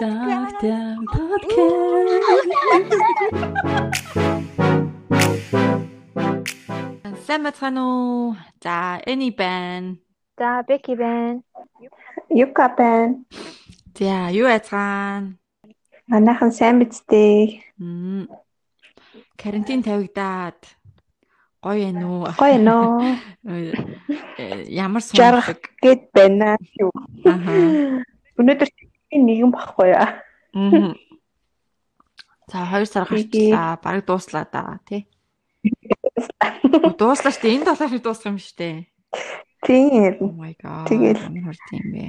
podcast. Сайн бацхан уу? За, Эни байна. За, Беки байна. Юка байна. За, юу айцгаана? Манайхан сайн биз дээ. Карантин тавигдаад гоё ээ нүү. Гоё нөө. Ямар сонирхдаг. гээд байна юу. Аха. Өнөөдөр нэгэн багхгүй яа. Мгм. За 2 сар гарчлаа. Бараг дууслаа да, тий. Дууслаа штэ. Энэ 7 хоног дуусах юм штэ. Oh Тийм. my god. Тэгэл. хурд юм бэ?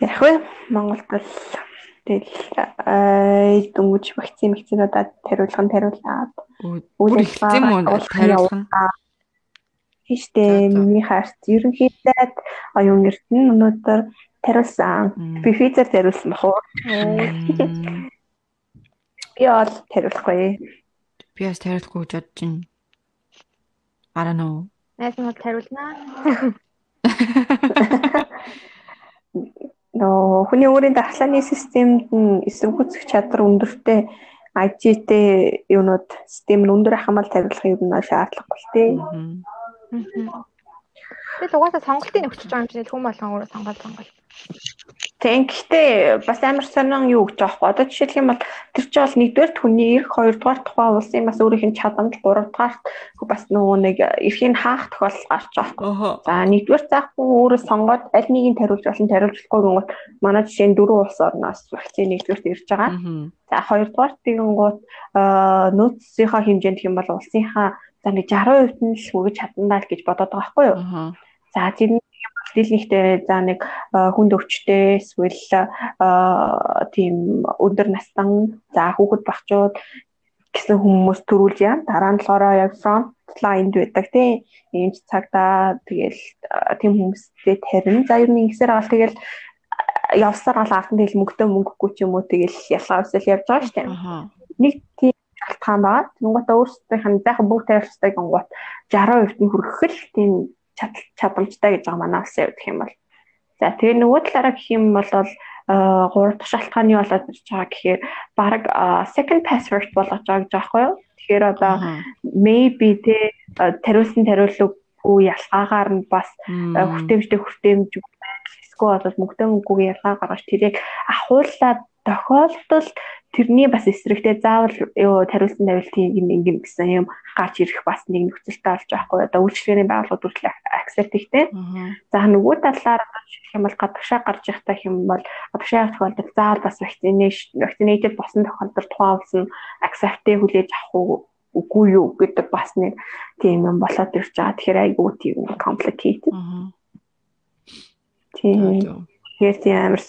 Яг вэ Монголд бол тэгэл аа дөнгөж вакцин вакцинуудад тариулган тариулаад Өө, үйл Бүр ихсэн юм уу тариулах нь? Тийштэй миний харт ерөнхийдөө оюун эрдэнэ өнөөдөр тариулсан. Би физер тариулсан бах уу? Би бол тариулахгүй. Би бас тариулахгүй гэж бодож байна. I don't know. Найз нь бол тариулнаа. Нөө хүний өөрийн дархлааны системд нь эсэргүүцэх чадвар өндөртэй IT-тэй юунууд систем нь өндөр хамаал тариулах юм шаардлагагүй. Мгм. Тэгэл угаасаа сонголтын өгч байгаа юм чинь хүн болгон өөрөө сонгол сонгол. Тийм гэхдээ бас амар сонин юу гэж байгаа байхгүй. Одоо жишээлх юм бол тэр чинь бол нэгдүгээр хүний эрх, хоёрдугаар тухайн улсын бас өөрийнх нь чадамж, гуравдугаар бас нөгөө нэг эрхийн хаах тохиолдол гарч байгаа. За нэгдүгээр заахгүй өөрөө сонгоод аль нэгийг тариулж болно, тариулжгүй гингут манай жишээ нь дөрвөн улс орноос вакцины нэгдүгээрт ирж байгаа. За хоёрдугаар тэгэнгუთ нөөцийнхаа хэмжээнд юм бол улсынхаа за нэг 60% нь л хүргэж чадандаа л гэж бодоод байгаа байхгүй юу? За бол дийлэнхтэй за нэг а, хүнд өвчтэй эсвэл а, тийм өндөр настан за хүүхэд багчууд гэсэн хүмүүс төрүүлж яа. Дараа нь болохоор яг front line байдаг тийм энэ цагта тэгэл а, тийм хүмүүстэй тарин. За ер нь ингэсээр авал тэгэл явсаар гал артын тэгэл мөнгөтэй мөнгөгүй ч юм уу тэгэл ялгаа өсөл явж байгаа шүү дээ нэг тийм шалтгаан байгаа. Тэнгуутаа өөрсдийнх нь зайхан бүгд тайвширстай гингуут 60% нь хүрэх л тийм чад- чадамжтай гэж байгаа манай улсын хувьд гэх юм бол. За тэгээ нөгөө талаараа гэх юм бол аа, гурав дахь шалтгааны болоод ирж байгаа гэхээр баг аа, second password болгож байгаа гэж байхгүй юу? Тэгэхээр одоо maybe аа, тариулсан тариулаагүй ялгаагаар нь бас а, хүртээмжтэй хүртээмж эсвэл бол мөнгөтэй мөнгөгүй ялгаа гаргаж тэрийг ахуулаад тохиолдолд тэрний бас эсрэгтэй заавал юу тариулсан тавилтыг ингэн гэсэн юм гарч ирэх бас нэг нөхцөлтэй болж байгаа хгүй одоо үйлчлэгээний байгууллагууд хүртэл акцепт ихтэй. Аха. За нөгөө талаар жишээлх юм бол гадагшаа гарч явах юм бол гадагшаа явах тохиолдолд заавал бас вакцинашн вакцинэйтэд босон тохиолдолд тухайн улс нь акцептыг хүлээж авах үгүй юу гэдэг бас нэг тийм юм болоод ирж байгаа. Тэгэхээр айгүй тийм complicated. Тийм. Тэгэхээр тийм амар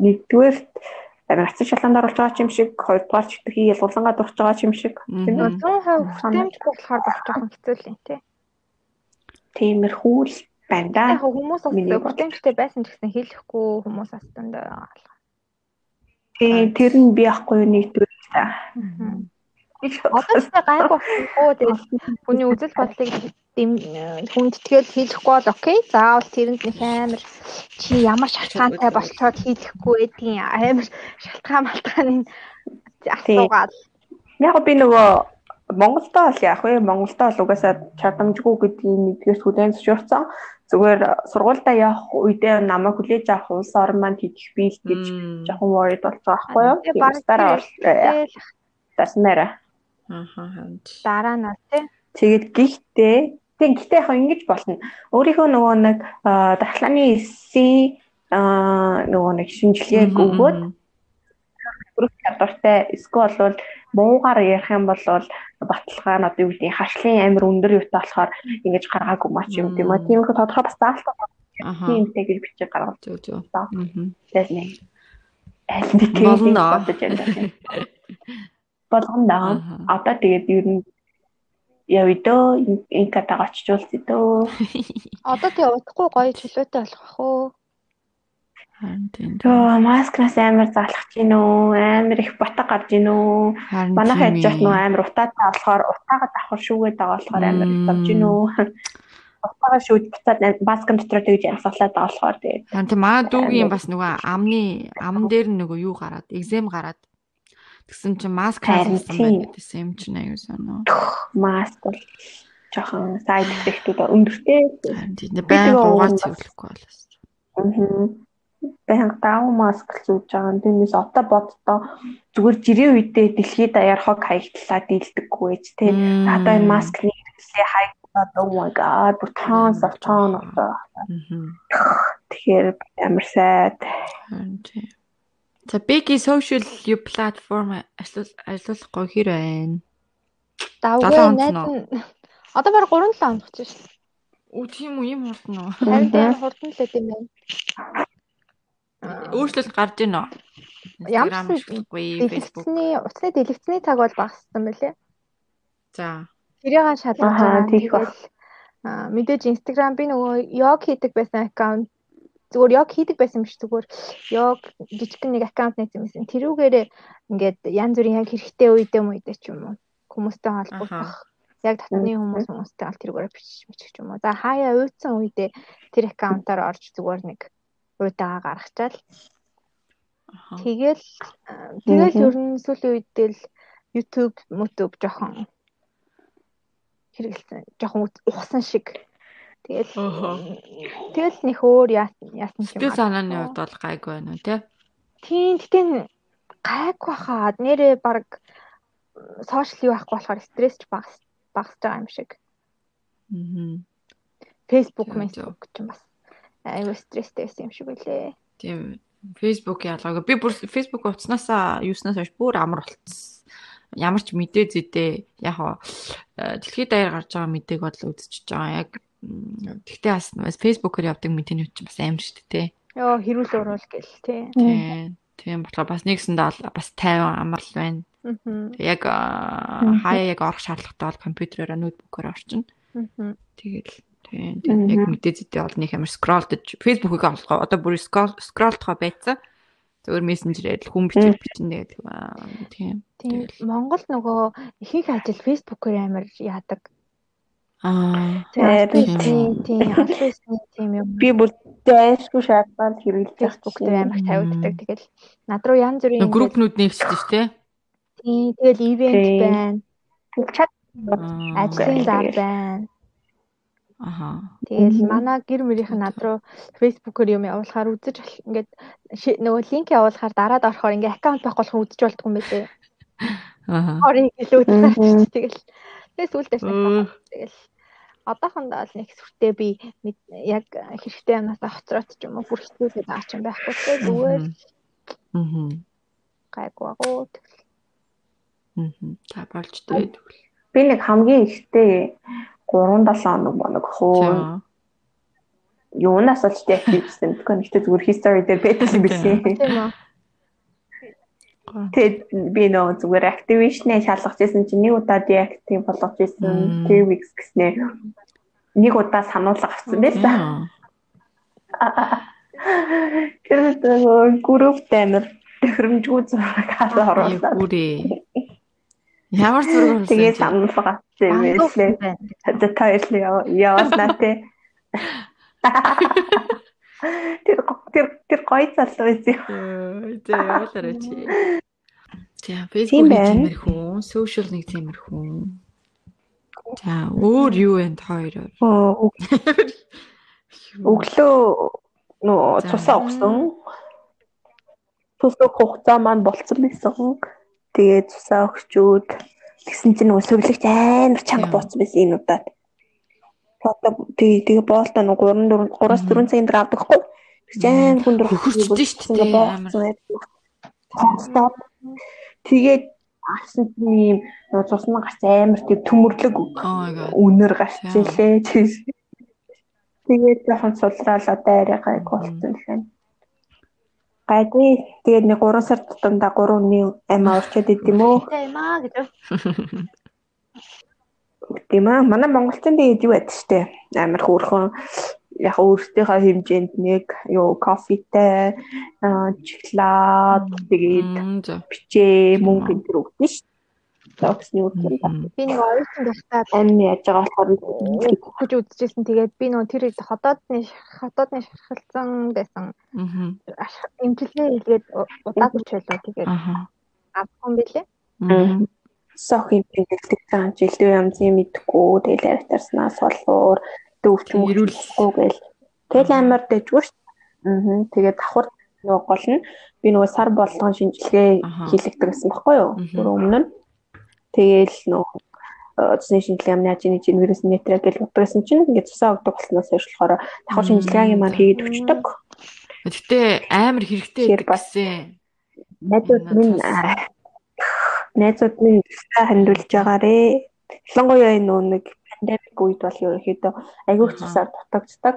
нэгдүгээр амар ацсан шалгаанд оруулж байгаа юм шиг, хоёрдугаар ч ихтгэхий ялгуулангаа дурж байгаа юм шиг. Нөгөө 100% Санаа. хүртээмжгүй болохоор бас жоохон хэцүү л юм тий. Тиймэрхүү л байна да. Яг хүмүүс бод. хүртээмжтэй байсан ч гэсэн хэлэхгүй хүмүүс дүндээ байгаа. Тийм тэр нь би ахгүй нэгдүгээр та. Одоо ч гайгүй болохгүй тэгэл хүний үзэл бодлыг дэм хүнд тэгэл хэлэхгүй бол окей. Заавал тэрэнд нэг амар чи ямар шалтгаантай болцоод хийхгүй байдгийн амар шалтгаан малтгааны асуугаад Яг би нөгөө Монголдоо бол яах вэ? Монголдоо бол угаасаа чадамжгүй гэдгийг нэгдүгээр хүлээн зөвшөөрсөн. Зүгээр сургуультай явах үедээ намайг хүлээж авах улс орн маань хийх бий л гэж жоохон worried байгаа байхгүй юу? Тэгээ Тийм баг дараа бол тэгэл тасмара. Аха. ханд. дараа нь тий. Тэгээд гихтээ тийм гихтээ яг ингэж болно. Өөрийнхөө нөгөө нэг аа, дархлааны эсийн нөгөө нэг шинжилгээг өгөөд мгм. бүрэх чадвартай эсвэл бол муугаар ярих юм бол баталгаа нь одоо юу гэдэг хашлын амир өндөр юутай болохоор ингэж гаргаагүй маа ч юм тийм. Мм. Тийм их тодорхой бас заалтаа тиймтэй гэж бичиж гаргав. За. Мгм. Тэгэл нэг аль нэг Болно. бодож байна. Болгоно. Одоо тэгээд ер нь явидөө инкатаг очижуулъя дөө. Одоо тэгээ удахгүй гоё чөлөөтэй болох ах уу. Харин тийм. Төө маскнаас амар залах чинь үү? Амар их ботог гарч ийн үү? Тийм яж ээ. нөө амар утаатай болохоор утаагаа давхар шүүгээд байгаа болохоор амар давж ийн үү? Утаагаа шүүд буцаад маскын дотор тэгж янзлаад байгаа болохоор тэгээд. Харин тийм маа дүүгийн бас нөгөө амны амн дээр нөгөө юу гараад, экзем гараад тэгсэн чинь маск тийм. байна гэсэн юм чинь аюу санаа. Маск бол жоохон сайд эффектүүд өндөртэй. Тийм гугаар уун цэвэрлэхгүй болоос. Аа. Баян даав маск зүүж байгаа. Тиймээс одоо боддоо зүгээр жирийн үедээ дэлхийд даяар хог хаягдлаа дийлдэггүй ч тий. Одоо энэ маскны хэрэглээ хайгдаад oh my god бүр tons of ton of тэгэхээр амар сайд. Тийм. За Беги social you platform ажил ажиллахгүй хэр байна? Давгүй нь одоо баг 3-7 хоног болж шээ. Үу тийм үү юм хурдан уу? Харин тийм хурдан л юм байна. Өөрчлөлт гарч ийн үү? Ямар ч ашиглахгүй Facebook. Утасны дэлгэцний цаг бол багассан байлээ. За. Тэрийг шалгаж байгаа. Тэгэл мэдээж Instagram би нөгөө йог хийдэг байсан аккаунт зүгээр йог хийдэг байсан биш зүгээр йог жижигхэн нэг аккаунт нээсэн байсан. Тэрүүгээрээ ингээд янз бүрийн яг хэрэгтэй үедээ мүедээ ч юм уу хүмүүстэй холбогдох. Яг татны хүмүүс хүмүүстэй бол тэрүүгээр бичиж бичих ч юм уу. За хаяа уйдсан үедээ тэр аккаунтаар орж зүгээр нэг уйдаага гаргачаал. Тэгэл тэгэл ер нь сүүлийн үедээ л YouTube, YouTube жоохон хэрэгэлсэн. Жоохон ухсан шиг. Тэгэл тэгэл нэг өөр яасан ч Сэтгэл юм. санааны хувьд бол гайгүй байна уу те? Тийм гэтэн гайгүй хаад нэрээ баг сошиал юу байхгүй болохоор стресс ч багас багасж байгаа юм шиг. Аа. Facebook, Facebook ч юм бас айгүй стресстэй байсан юм шиг үлээ. Тийм. Facebook ялгаагүй. Би бүр Facebook утаснасаа юуснаас хойш бүр амар болцсон. Ямар ч мэдээ зэдээ яг хаа дэлхийд даяар гарч байгаа мэдээг бол үзчихэж байгаа. Яг тэгтээ бас бас Facebook-оор явдаг мэдээний хүч бас амар шүү дээ. Йоо хэрүүл уруул гэл тий. Тийм. Тийм болохоор бас нэгсэндээ бас 50 амарл байна. Аа. Тэг Яг хаяа яг орох шаардлагатай бол компьютероор ноутбукаар орчин. Тэгэл тийм яг мэдээ зүйтэй бол нэг амар скролдож Facebook-ыг олгоо. Одоо бүр скрол скролдохоо байцсан. Зөвөр мессенжерээр л хүн бичиж бичин тэгээд аа, тийм. Тийм Монгол нөгөө ихэнх ажил Facebook-оор амар яадаг. Аа. Тийм тийм албасны тийм юм. Би бүр зайлшгүй шаардлагаар хэрэглэж Facebook дээр амар тавигддаг. Тэгэл над руу янз бүрийн группнууд нэгсэж шүү дээ. тийм тэгэл ивент байна. чат Аа. Ажлын тэгэл. байна. Аха. Тэгэл манай гэр мөрийнх нь над руу Facebook-оор юм явуулахаар үзэж ингээд нөгөө линк явуулахаар дараад орохоор ингээ аккаунт байхгүй болох үзэж болдгоо юм байлээ. Аха. Орыг илүү үзэж тэгэл тэгээ сүүлдээ Өө. тэгэл одоохондоо л нэг сүртэй би яг хэрэгтэй юмнасаа хоцроод ч юм уу бүр хэцүүлээд байгаа ч юм байхгүй тэгээ зүгээр Мгм. гайг багуу Мгм. За болж дээ тэгвэл. би нэг хамгийн ихтэй 3-7 хоног моног хөө юунаас олж активсэн. Тэгэхгүй нэгтэй зүгээр history дээр юм билээ. тийм үү Тэгээд би нөө зүгээр activation-ыг шалгаж ирсэн чинь нэг удаа deactive болгож ирсэн. Мм. 3 weeks гэснээр нэг удаа сануулга авсан байсан. Аа. Тэр нөгөө групп таймер төхөөрөмжгүй зураг оруулаад Ягүрээ. Ямар зураг тэгээ болсон? сануулга авсан юм байлээ. За тайлаа яваснаа те. Тэр тэр тэр гоё залуу байсан. Тэ явуулаарай чи. За Facebook нэг тиймэрхүү, social нэг тиймэрхүү. За өөр юу вэ хоёроор? Оо өглөө нөө цусаа өгсөн. Цусаа хугацаа маань болцсон байсан. Тэгээд цусаа өгчүүд тэгсэн чинь нөгөө сувлагч амар чанга бууцсан байсан энэ удаад. Одоо тэгээ тэгээ боолтоо нөгөө 3 4 3-аас 4 цагийн дараа авдагхгүй. Тэгж амар хүндэр Хөхөрчдөө шүү дээ, Стop. Тэгээд авсан чинь ийм цусны гарц амар тийм төмөрлөг Oh үнэр гарч илээ. Тэгээд жоохон сулраал одоо арай гайг болсон л байна. Гайгүй. Тэгээд нэг 3 сар тутамдаа 3 өдрийн амиа урчаад идэм үү? тийм аа гэж Тийм аа. Манай монголчууд тэгээд юу байдаг штэ. Амар хөөрхөн яг өөртөөхөө хэмжээнд нэг юу кофетэй, шоколад тэгээд бичээ мөнгө энэ төр өгдөн ш. Юм да. Би нэг оюутан байхдаа Амин яаж байгаа болохоор хөгж үзчихсэн. Тэгээд би нөө тэр үед ходоодны ходоодны шархалсан байсан. Аа. Имчилгээ хийлгээд удаагүй ч байлаа. Тэгээд юм билээ. Сох юм гэлдэг цаан жилдээ янзын мэдгүй тэгэл аритарснаас болоор дөвч мөрүүлэхгүй гэл тэгэл амар дэжгүй ш. Аа тэгээд давхар нөгөө гол нь би нөгөө сар болгон шинжилгээ хийлэгдэг гэсэн баггүй юу? Өөр өмнө нь тэгэл нөгөө цэсний шинжилгээ амны ажины чинь вирус нэтрэ гэл утгасан чинь ингээд цусаа өгдөг болсноос хойш болохоор давхар Мм. шинжилгээгийн маань хийгээд өчтдөг. Гэтэ амар хэрэгтэй гэсэн. Найзууд минь найзууд минь тусаа хандуулж байгаарэ. Ялангуяа энэ нэг пандемик үед бол ерөнхийдөө Аха. цусаар дутагддаг.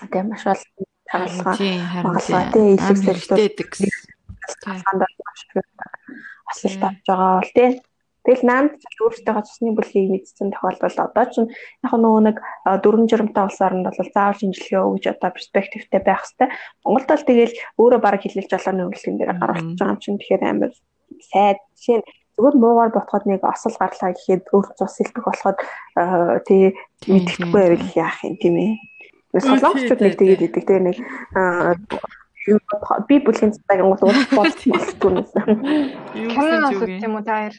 Тэгээ маш ол тагалгаа тийм. тий, илэг хэрэгтэй их асуулт авч байгаа бол тий. Тэгэл наанд өөртөө цусны бүлгийг мэдсэн тохиолдолд одоо ч яг нөгөө нэг а, дөрвөн жиромтай улс оронд бол заавал шинжилгээ өгж одоо перспективтэй байх хэвээр. Монголд бол тэгэл өөрөө бараг хилэлж жолооны үйлчлэгэн дээр гаргаж байгаа юм чинь тэгэхээр амар сайд жишээ нь зүгээр муугаар ботход нэг осол гарлаа гэхэд өөр цус сэлбэх болоход а, тий Тийм, мэддэхгүй тийм, байвал яах юм тийм ээ. Солонгосчууд нэг тэгээд идэг тэгээ нэг бодох- би бүлгийн цагийн гол уус болчихсон Юу Кино гэсэн ч үзэх үг юм уу та хоёр?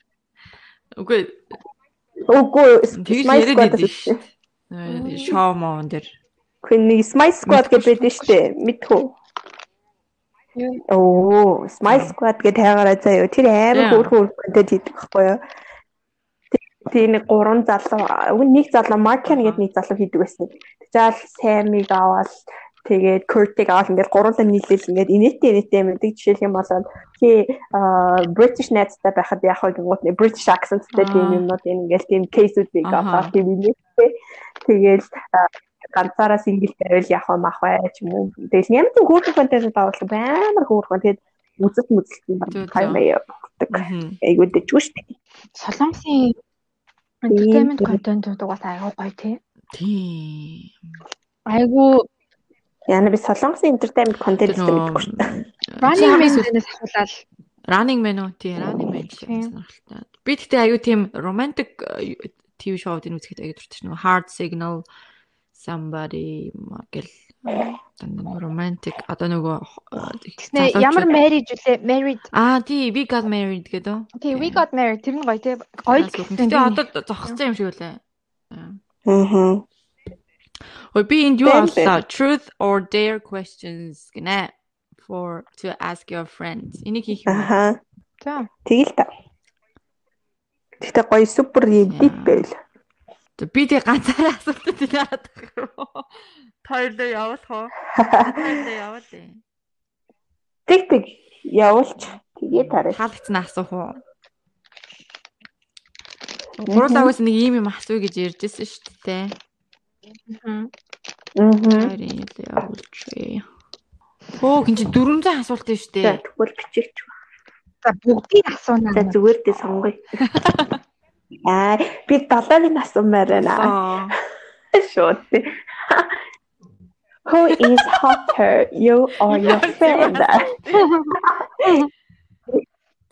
Үгүй Үгүй тэгж Smile яриад дээ. Шоу моон дээр. Хүн нэг Smile Squad гэж байдаг шүү дээ. Мэдхүү. Оо, Smile Squad гэж тайгаараа заяа. Тэр амар хөөрхөн контент хийдэг байхгүй юу? Тэр нэг гурван залуу, нэг залуу Маркен гэдэг нэг залуу хийдэг байсан. Тэгжаал Сэмиг аваад тэгээд Куртиг аваад ингээд гурван нийлээл ингээд инээтэй инээтэй мэддэг жишээлх юм болоод тий British найзтай байхад яг хөө гингууд нэг British accentтэй тийм юмнууд ингээд тийм кейсүүдийг аваад тийм инээтэй тэгээд аа, ганцаараа сингл байвал яг хөө мах бай ч юм уу. Тэгэл ямар ч хөөрхөн контент авах амар хөөрхөн тэгээд үзэл мүзэлт юм байна. Хаймаа явдаг. Айгуу дэжгүй шүү дээ. Солонгосын entertainment контентууд бас айгүй гоё тий. Тийм. Айгүй Яна би солонгосын entertainment Тэр гэдэг мэдгүй шүү дээ. running Чи man-ээс ахуулаад Running Man уу? Тий, Running Man Тийм. сонирхолтой. Би тэгтээ аюу тийм romantic э, TV шоуд энэ үзэхэд аюу дуртай шүү. Hard Signal somebody гэл дандаа romantic одоо нөгөө Тэснэ ямар marriage үлээ married Аа тий, we got married гэдэг. тий we got married тэр нь гоё тий гоё л Гэтэ одоо зогссон юм шиг үлээ. Аа. Ой би энд юу авлаа? Truth or dare questions гинэ for to ask your friends. Энийг хийх юм. Аха. За. Тэгэл та. Тэгтээ гоё супер дит байл. Тэг, Би тэг ганцаараа асуултад яагаад тахруу. Хоёрлоо явуулах уу? Хоёрлоо явуул ээ. Тэг тэг явуулч. Тэгээ тарай. Хаалгацсан асуух уу? Гурлаагаас нэг ийм юм асууя гэж ярьжсэн шүү дээ. Аа. Илүү явуулж вэ. Оо, гин чи 400 асуулт нь шүү дээ. тэгвэл бичигч. За бүгдийг асуунаа. За зүгээр дээ сонгоё. Аа би долоогийн асуумаар байна. Шууд. Who is hotter, you or your friend?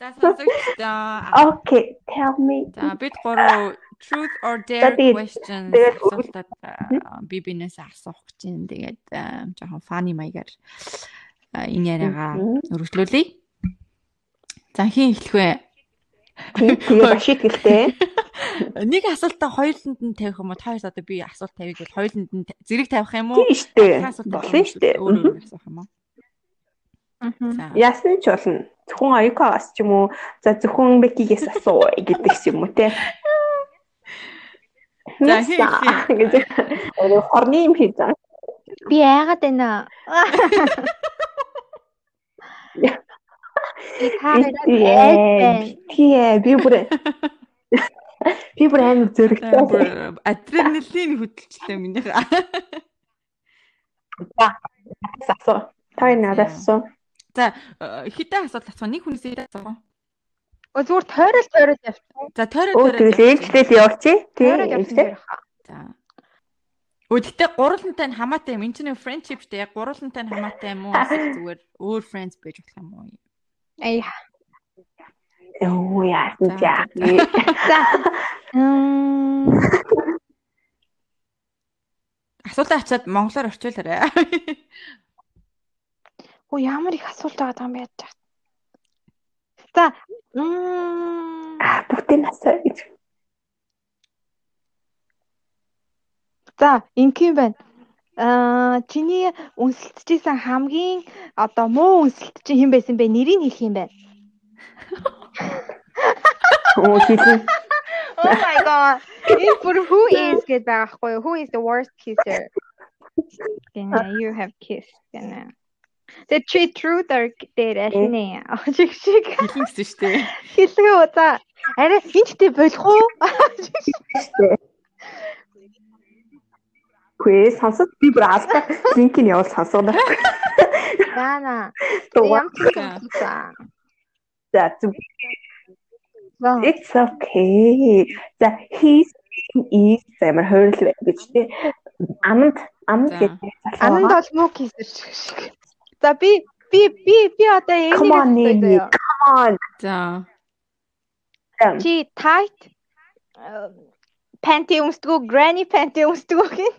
За сонсогч та. Okay, tell me. За бид гурав truth or dare questions асуултад би бинээс асуух гэж байна. Тэгээд жоохон funny маягаар аа, энэ яриагаа өргөжлүүлье. За хин эхлэх вэ? Тэгээ шийдгэлтэй. Нэг асуултаа хоёуланд нь тавих юм уу? Хоёрт одоо би асуулт тавих бол хоёуланд нь зэрэг тавих юм уу? Тийм асуулт тавих Болно уу? штэ. Өөр өөр асуух юм уу? Яасан ч болно. Зөвхөн аюукаас ч юм уу, за зөвхөн Бекигээс асуу гэдэг юм уу те. За, гэж. Өөр хорны юм хийж байгаа. Би айгаад байна. Би Тэгээ би бүр би бүр амар зөрөгтэй. Бүр адреналин хөдөлчлээ минийх. асуу. Та надаас асуу. За э, хитэ асуулт асуу. Нэг хүнээс хитэ асуу. Өө зүгээр тойрол тойрол явчихсан. За тойроо Өө тэгэл ээлжлэл. Тойрол Тийм явчихсан ээлжлэл. За. Өө гэтээ гурвантай нь хамаатай юм. Энд чинь friendship штэ яг гурвантай нь хамаатай юм уу? Эсвэл зүгээр өөр friends байж болох юм уу? Ая. Оо яасан За, яа. За. Мм. Асуултаа ачаад монголоор орчуулаарай. Оо ямар их асуулт байгаа юм яаж чад. За. Мм. Аа бүгдийг насаа гэж. За, ингийн байна. Аа, чиний үнсэлтжсэн хамгийн одоо муу үнсэлт чинь хэн байсан бэ? Нэрийг хэлэх юм байна. Оо хэлээ. Oh my god. Энэ бүр who is гэдэг байгаа байхгүй юу? Who is the worst kisser? Гэнэ, you have kissed. Гэнэ. The three truth or dare ашинэ. Ожиг шиг Хэлэн гэсэн шүү дээ. хэлгээ за. Арай энэтэй болох уу? Хөөе сонсод би бүр алба линкийг явуул сонсоод. Яна. Туга. Ям чисэн. За зүг. За. It's okay. За he's is замар хойрол байна гэж тий. Аманд аманд За. гэдэг Ананд бол муу кисэр шиг. За би би би би одоо Come on, энийг. Come on. За. Чи tight панти өмсдгүү, granny панти өмсдгүү гин.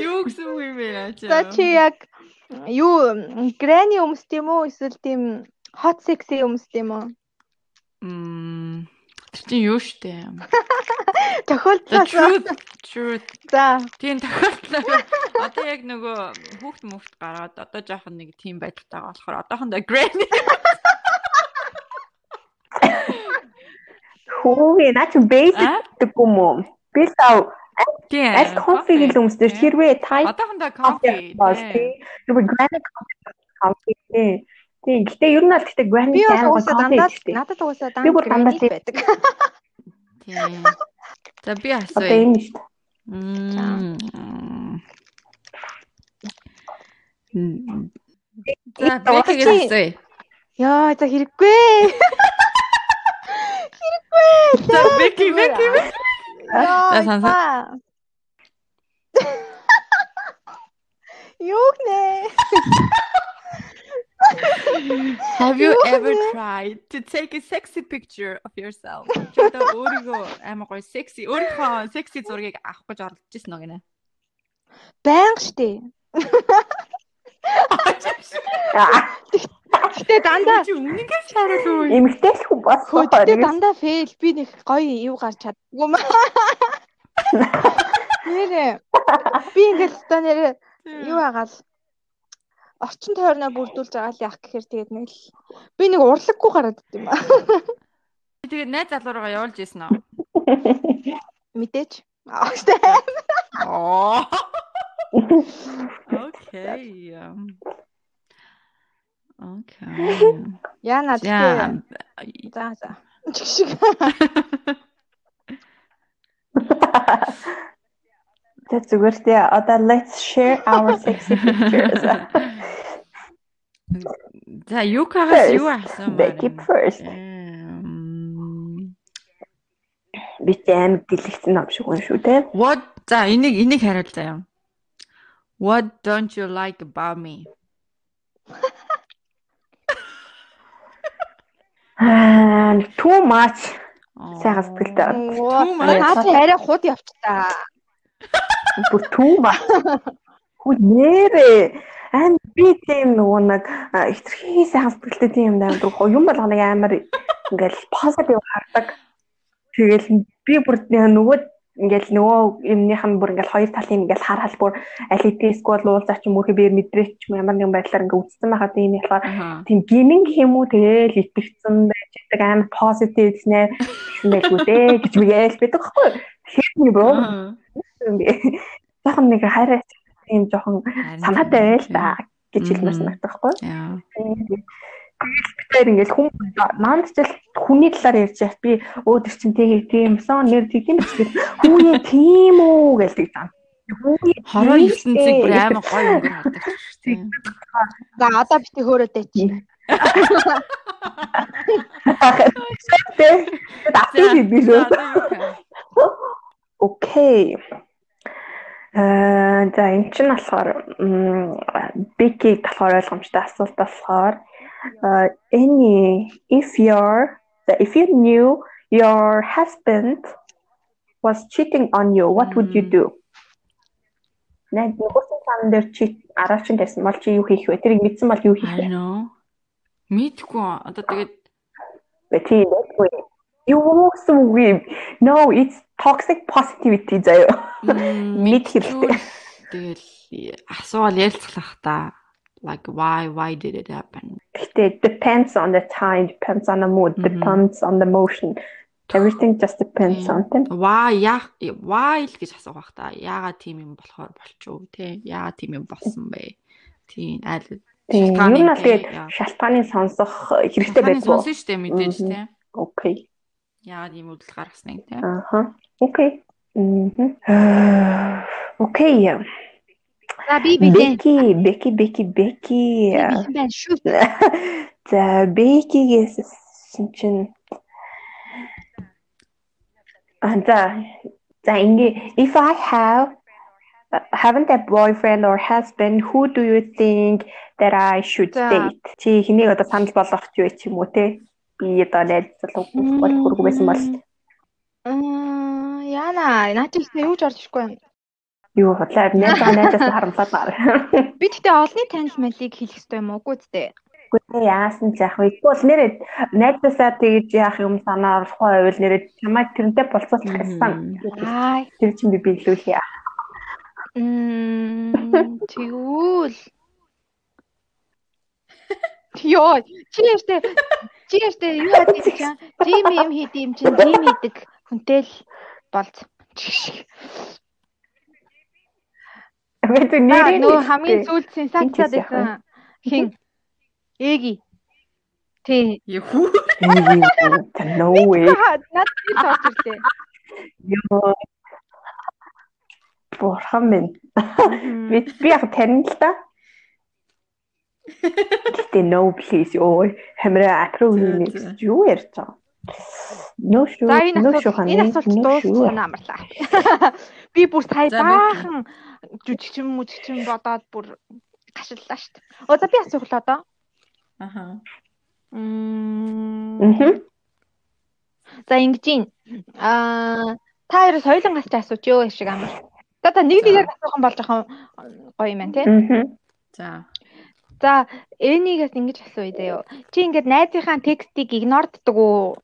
Юу гэсэн үг юм бэ чи? За чи яг юу granny өмсд юм уу эсвэл тийм hot sexy өмсд юм уу? Мм. Тэр чинь юу штэ? Тохиолдлоо. truth. За Тийм тохиолдлоо. Одоо яг нөгөө хүүхд мөхт гараад одоо жоохон нэг тийм байдалтай болохоор одоохондоо granny Хөөе наа чи basic гэдэг юм уу? Би тав тийм. аль coffee л өмсдөж хэрвээ tight Одоохондоо coffee. бол тий. Нөгөө granny coffee тий. Тий. Гэтэ ер нь бол гэтэ би бас аймаг дандаа шүү дээ. надад уусаа Би дандаа бүр дандаа тийм. байдаг. Тийм. За би Одоо асууя. юм шүү дээ. Мм. За одоо бэкигээ чи- асууя. Яа за хэрэггүй. За бэки бэки. Яа. За, сан- за. Юу нэ? Have you ever нэ? tried to take a sexy picture of yourself? Одоо өөрийгөө амар гоё sexy өөрийнхөө sexy зургийг авах гэж оролдож ирсэн үү гинэ? Баян штэ. Гэтэ дандаа Чи үнэнгээ шаарал уу? Эмэгтэй л хүн болсон хоёр. дандаа фейл би нэг гоё юу гарч чаддгүй маа. Нэрээ би ингээл өстө нэрээ юу агаал орчин тойрноо бүрдүүлж байгаа л яах гэхээр тэгээд нэг л би нэг урлаггүй гараад ит юм аа. Тэгээд найз залуугаа явуулж үү? Мэдээч. Аа. Оо. Окей. Окей. Яна За. тэгтээ. За за. Чигшиг. За зүгээр тий. Одоо let's share our sexy pictures. За Юкагаас юу First, асуумаар Becky юм? first. Би ч амар дэлгэцэн ном шиг хүн шүү те. What за энийг энийг хариул заяа. What don't you like about me? Аа, too much. Сайхан сэтгэлтэй. Too much. Наад арай худ явчихтаа. Бүр too much. Хүү нэрээ. Ам би тийм нөгөө нэг а, хитрхи сайхан сэтгэлтэй тийм юм даа. Юм болгоныг амар ингээл positive хардаг. Тэгэл би бүр нөгөө ингээл нөгөө юмных нь бүр ингээл хоёр талын ингээл харахал бүр алитеск бол уулзаач юм уу би мэдрээч юм ямар нэгэн байдлаар ингээ үтцсэн байхад ийм болохоор тийм гинэн гэх юм уу тэгэл итгэцэн байж байгаа амар позитив гэснээр гэсэн байлгүй дээ гэж яаш байдаг байхгүй. Тэгэхээр би боо юм. Захан нэг хараач тийм жоохон санаатай байл та гэж хэлмээр санагдах байхгүй. Яа. Тэгэхээр ингээл хүн манд ч хүний талаар ярьж яах би өө тэр чин тэг тийм сон нэр тийм ч гэл хүүе тийм үү гэж тэг зам. Хүүе Хороо ертөнцийг бүр амар гоё өнгөр хардаг шүү дээ. За одоо бити хөөрөөдэй чи. Тэ. Татуу би хаа? Окей. Э за эн чинь болохоор Бики болохоор ойлгомжтой асуулт болохоор uh, any if your if you knew your husband was cheating on you, what would you do? Найд нөгөөсөн цаан дээр чи араачин байсан бол чи юу хийх вэ? Тэрийг мэдсэн бол юу хийх вэ? Мэдгүй одоо тэгээд Тийм байхгүй. Юу гэсэн үг юм? No, it's toxic positivity заяа. Мэд хэрэгтэй. Тэгэл асуувал ярилцлах та. Like why why did it happen? Гэтэ depends on the time, depends on the mood, depends on the motion. Everything just depends on them. Why яах why л гэж асуух бах та. Яагаад тийм юм болохоор болчихоо те? Яагаад тийм юм болсон бэ? Тийм Тийм. Юу нь тэгээд шалтгааныг сонсох хэрэгтэй байдаг. Сонсон шүү дээ мэдээж те. Окей. Яагаад ийм үйл гаргасныг те. Аха. Окей. Мм. Окей. За би би Беки, Беки, Беки, Беки. би байна шүү. За Бекигээс чинь Анда за ингээ if I have haven't a boyfriend or husband who do you think that I should date чи хэнийг одоо санал болгох ч вэ ч юм уу те би одоо найз залуу бол хүргүү байсан бол Аа яана чи юу ч орж ирэхгүй юм юу бодлоо найз найзаас харамсаад байна би тэгтээ олны танил малыг хэлэх хэрэгтэй юм уугүй дээ Гэхдээ яасан ч яах вэ? Тэгвэл нэрээ найзаасаа тэгж яах юм санаа оруулахгүй байвал нэрээ чамайг тэрнтэй болцуулах гэсэн. Тэр чинь би биелүүлээ. Мм тэгвэл. Йоо, чи яштэй чи яштэй юу яадаг чинь? Жим юм хийд юм? Чинь жим хийдэг? Хүнтэй л болц. Бид нэрээ нөө хамгийн сүүлд сенсацаад байсан хин Эги. Тий. Яхүү. No way. Над би тооч ирлээ. Йоо. Бурхан минь. Би би яг тань л да. Гэтэ no please ёо хамраа апруу хийх юу ярьж байгаа. No шүү. No шүү хань. Энэ асуулт дууссан амарлаа. Би бүр сая баахан жүжигчин мүжигчин бодоод бүр гашиллаа шүү дээ. Оо за би асуух л одоо. Аха. Мм. За ингэж юм. Аа та хоёр соёлонгаас ч асууж ёо шиг амар. За та нэг нэгээр асуух юм бол жоохон гоё юм байна тий. За. За энийгээс ингэж асууя заяо. Чи ингээд найзынхаа текстийг игнорддаг уу?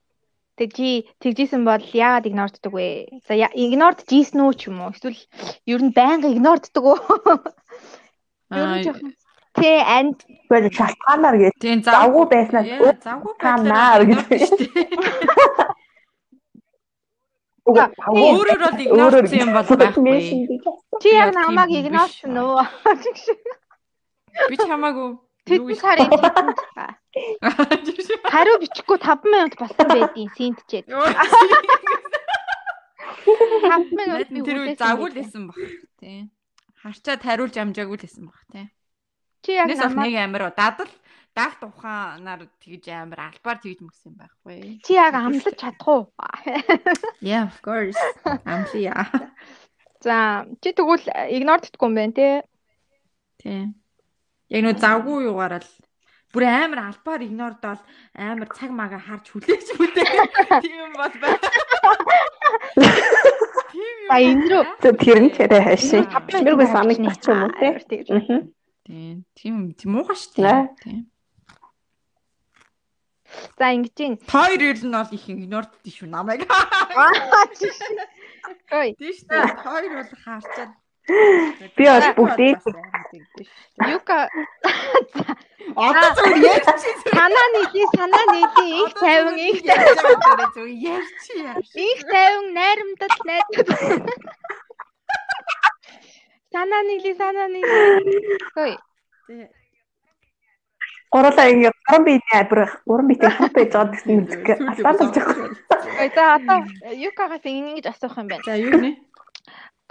Тэг чи тэгжсэн бол яагаад игнорддаг вэ? За игнорд жийсэн үү ч юм уу? Эсвэл ер нь байнга игнорддаг уу? Ер нь жоохон Тэ анд Гэхдээ шалтгаанаар гэж. Тийм завгүй байснаа завгүй байснаа гэж шүү дээ. Өөрөөр бол игнорцсон юм бол байхгүй. Чи яг намайг игнорсон уу? Би чамаагүй Тэд сарын хариу бичихгүй 5 минут болсон байдیں۔ Синтчээд. 5 минут би тэр үе завгүй л байсан баг. Тийм. Харчаад хариулж амжаагүй л байсан баг тийм. Чи яг намайг нэг амир дадал дагт ухаанаар тэгж амир албаар тэгж мөсөн байхгүй. Чи яг амлаж чадах уу? Yeah, of course. Амлая. За, чи тэгвэл игнорддгүй юм байна те. Тийм. Яг нөө завгүй юугаар л бүр амар албаар игнордоод амар цаг мага харж хүлээж мүлээ. Тийм бол байна. А энэ рүү тэр нь тэрэ хайшаа. Биднэргүй санагдчих ч юм уу те. Тийм. Тийм муухай шүү дээ. Тийм. За ингэж юм. Хоёр ил нь бол их игнорд шүү намайг. Ой. Тийм шүү дээ. Хоёр бол хаарчаад Би бол бүгдээ Юка Одоо зөв ярьж санаа нийлээ санаа нийлээ их тайван их тайван зөв ярьч. Их тайван найрамдал найдад. Санаа нийлээ санаа нийлээ. Хөөе. Гурлаа ингээ гурван биений абир гурван биетэй хамт байж байгаа гэсэн мэт асаалж байгаа. За одоо Юкагаас ингэж асуух юм байна. За юу нэ?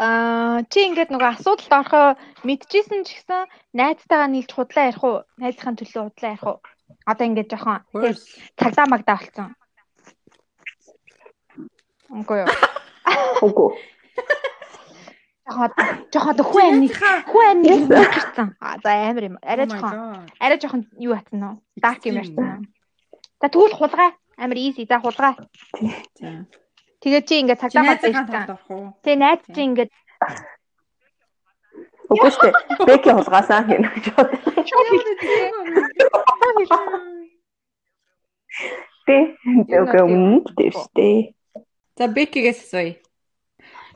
Аа чи ингээд нөгөө асуудалд орохоо мэдчихсэн ч гэсэн найзтайгаа нийлж худлаа ярих уу? Найзынхаа төлөө худлаа ярих уу? Одоо ингээд жоохон цагдаа магдаа болцсон. Үгүй юу? Үгүй. жоохон хүү амны хүү амны ирсэн. А за амар юм. Арай жоохон арай жоохон юу атсан уу? Dark юм ярьсан. За тэгвэл хулгай амар easy. За хулгай. За. Тэгээд чи ингээд цагдаа орох уу? Тэгээ найз чи ингээд Үгүй шүү. Бэки хулгаасаа хийнэ гэж бод. Тэ. Үгүй өмнө дээ. За Бекигээс асууя.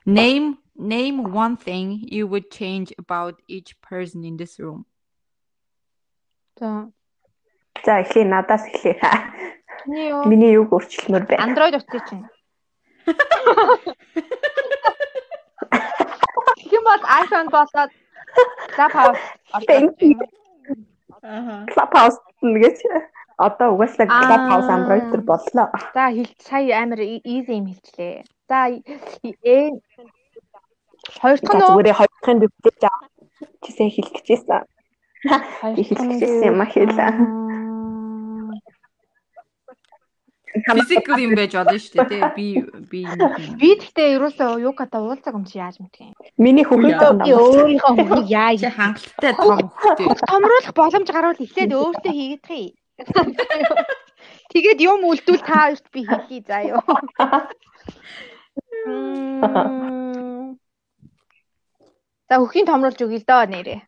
Name name one thing you would change about each person in this room. за За эхлэе надаас эхлэе. Миний юу? Миний юуг өөрчлөмөр байна? Android утсыг чинь. Тэгм бол iPhone болоод Clubhouse Thank you. Аа. Clubhouse гэж одоо угаасаа Аа. Clubhouse Android төр боллоо. За хэл сая амар easy юм хэлчлээ. За э хоёр дахь нь зүгээр хоёр дэвтэж аа. Чисээ хэлэх гэжсэн. Хоёр Би дахь нь хэлчихсэн юм а Физикл юм байж болно шүү дээ. Би би. Би тэгтээ ерөөсөө юуката уулзаг юм чи яаж юм. Миний Яа. Би өөрийнхөө хүнийг яаж хангалттай том хөхтэй. томруулах боломж гарвал эхлээд өөртөө хийгдэх юм. Тэгээд юм үлдвэл та хоёрт би хэлье заа юу. За хөхийн томруулж өгье л доо нэрээ.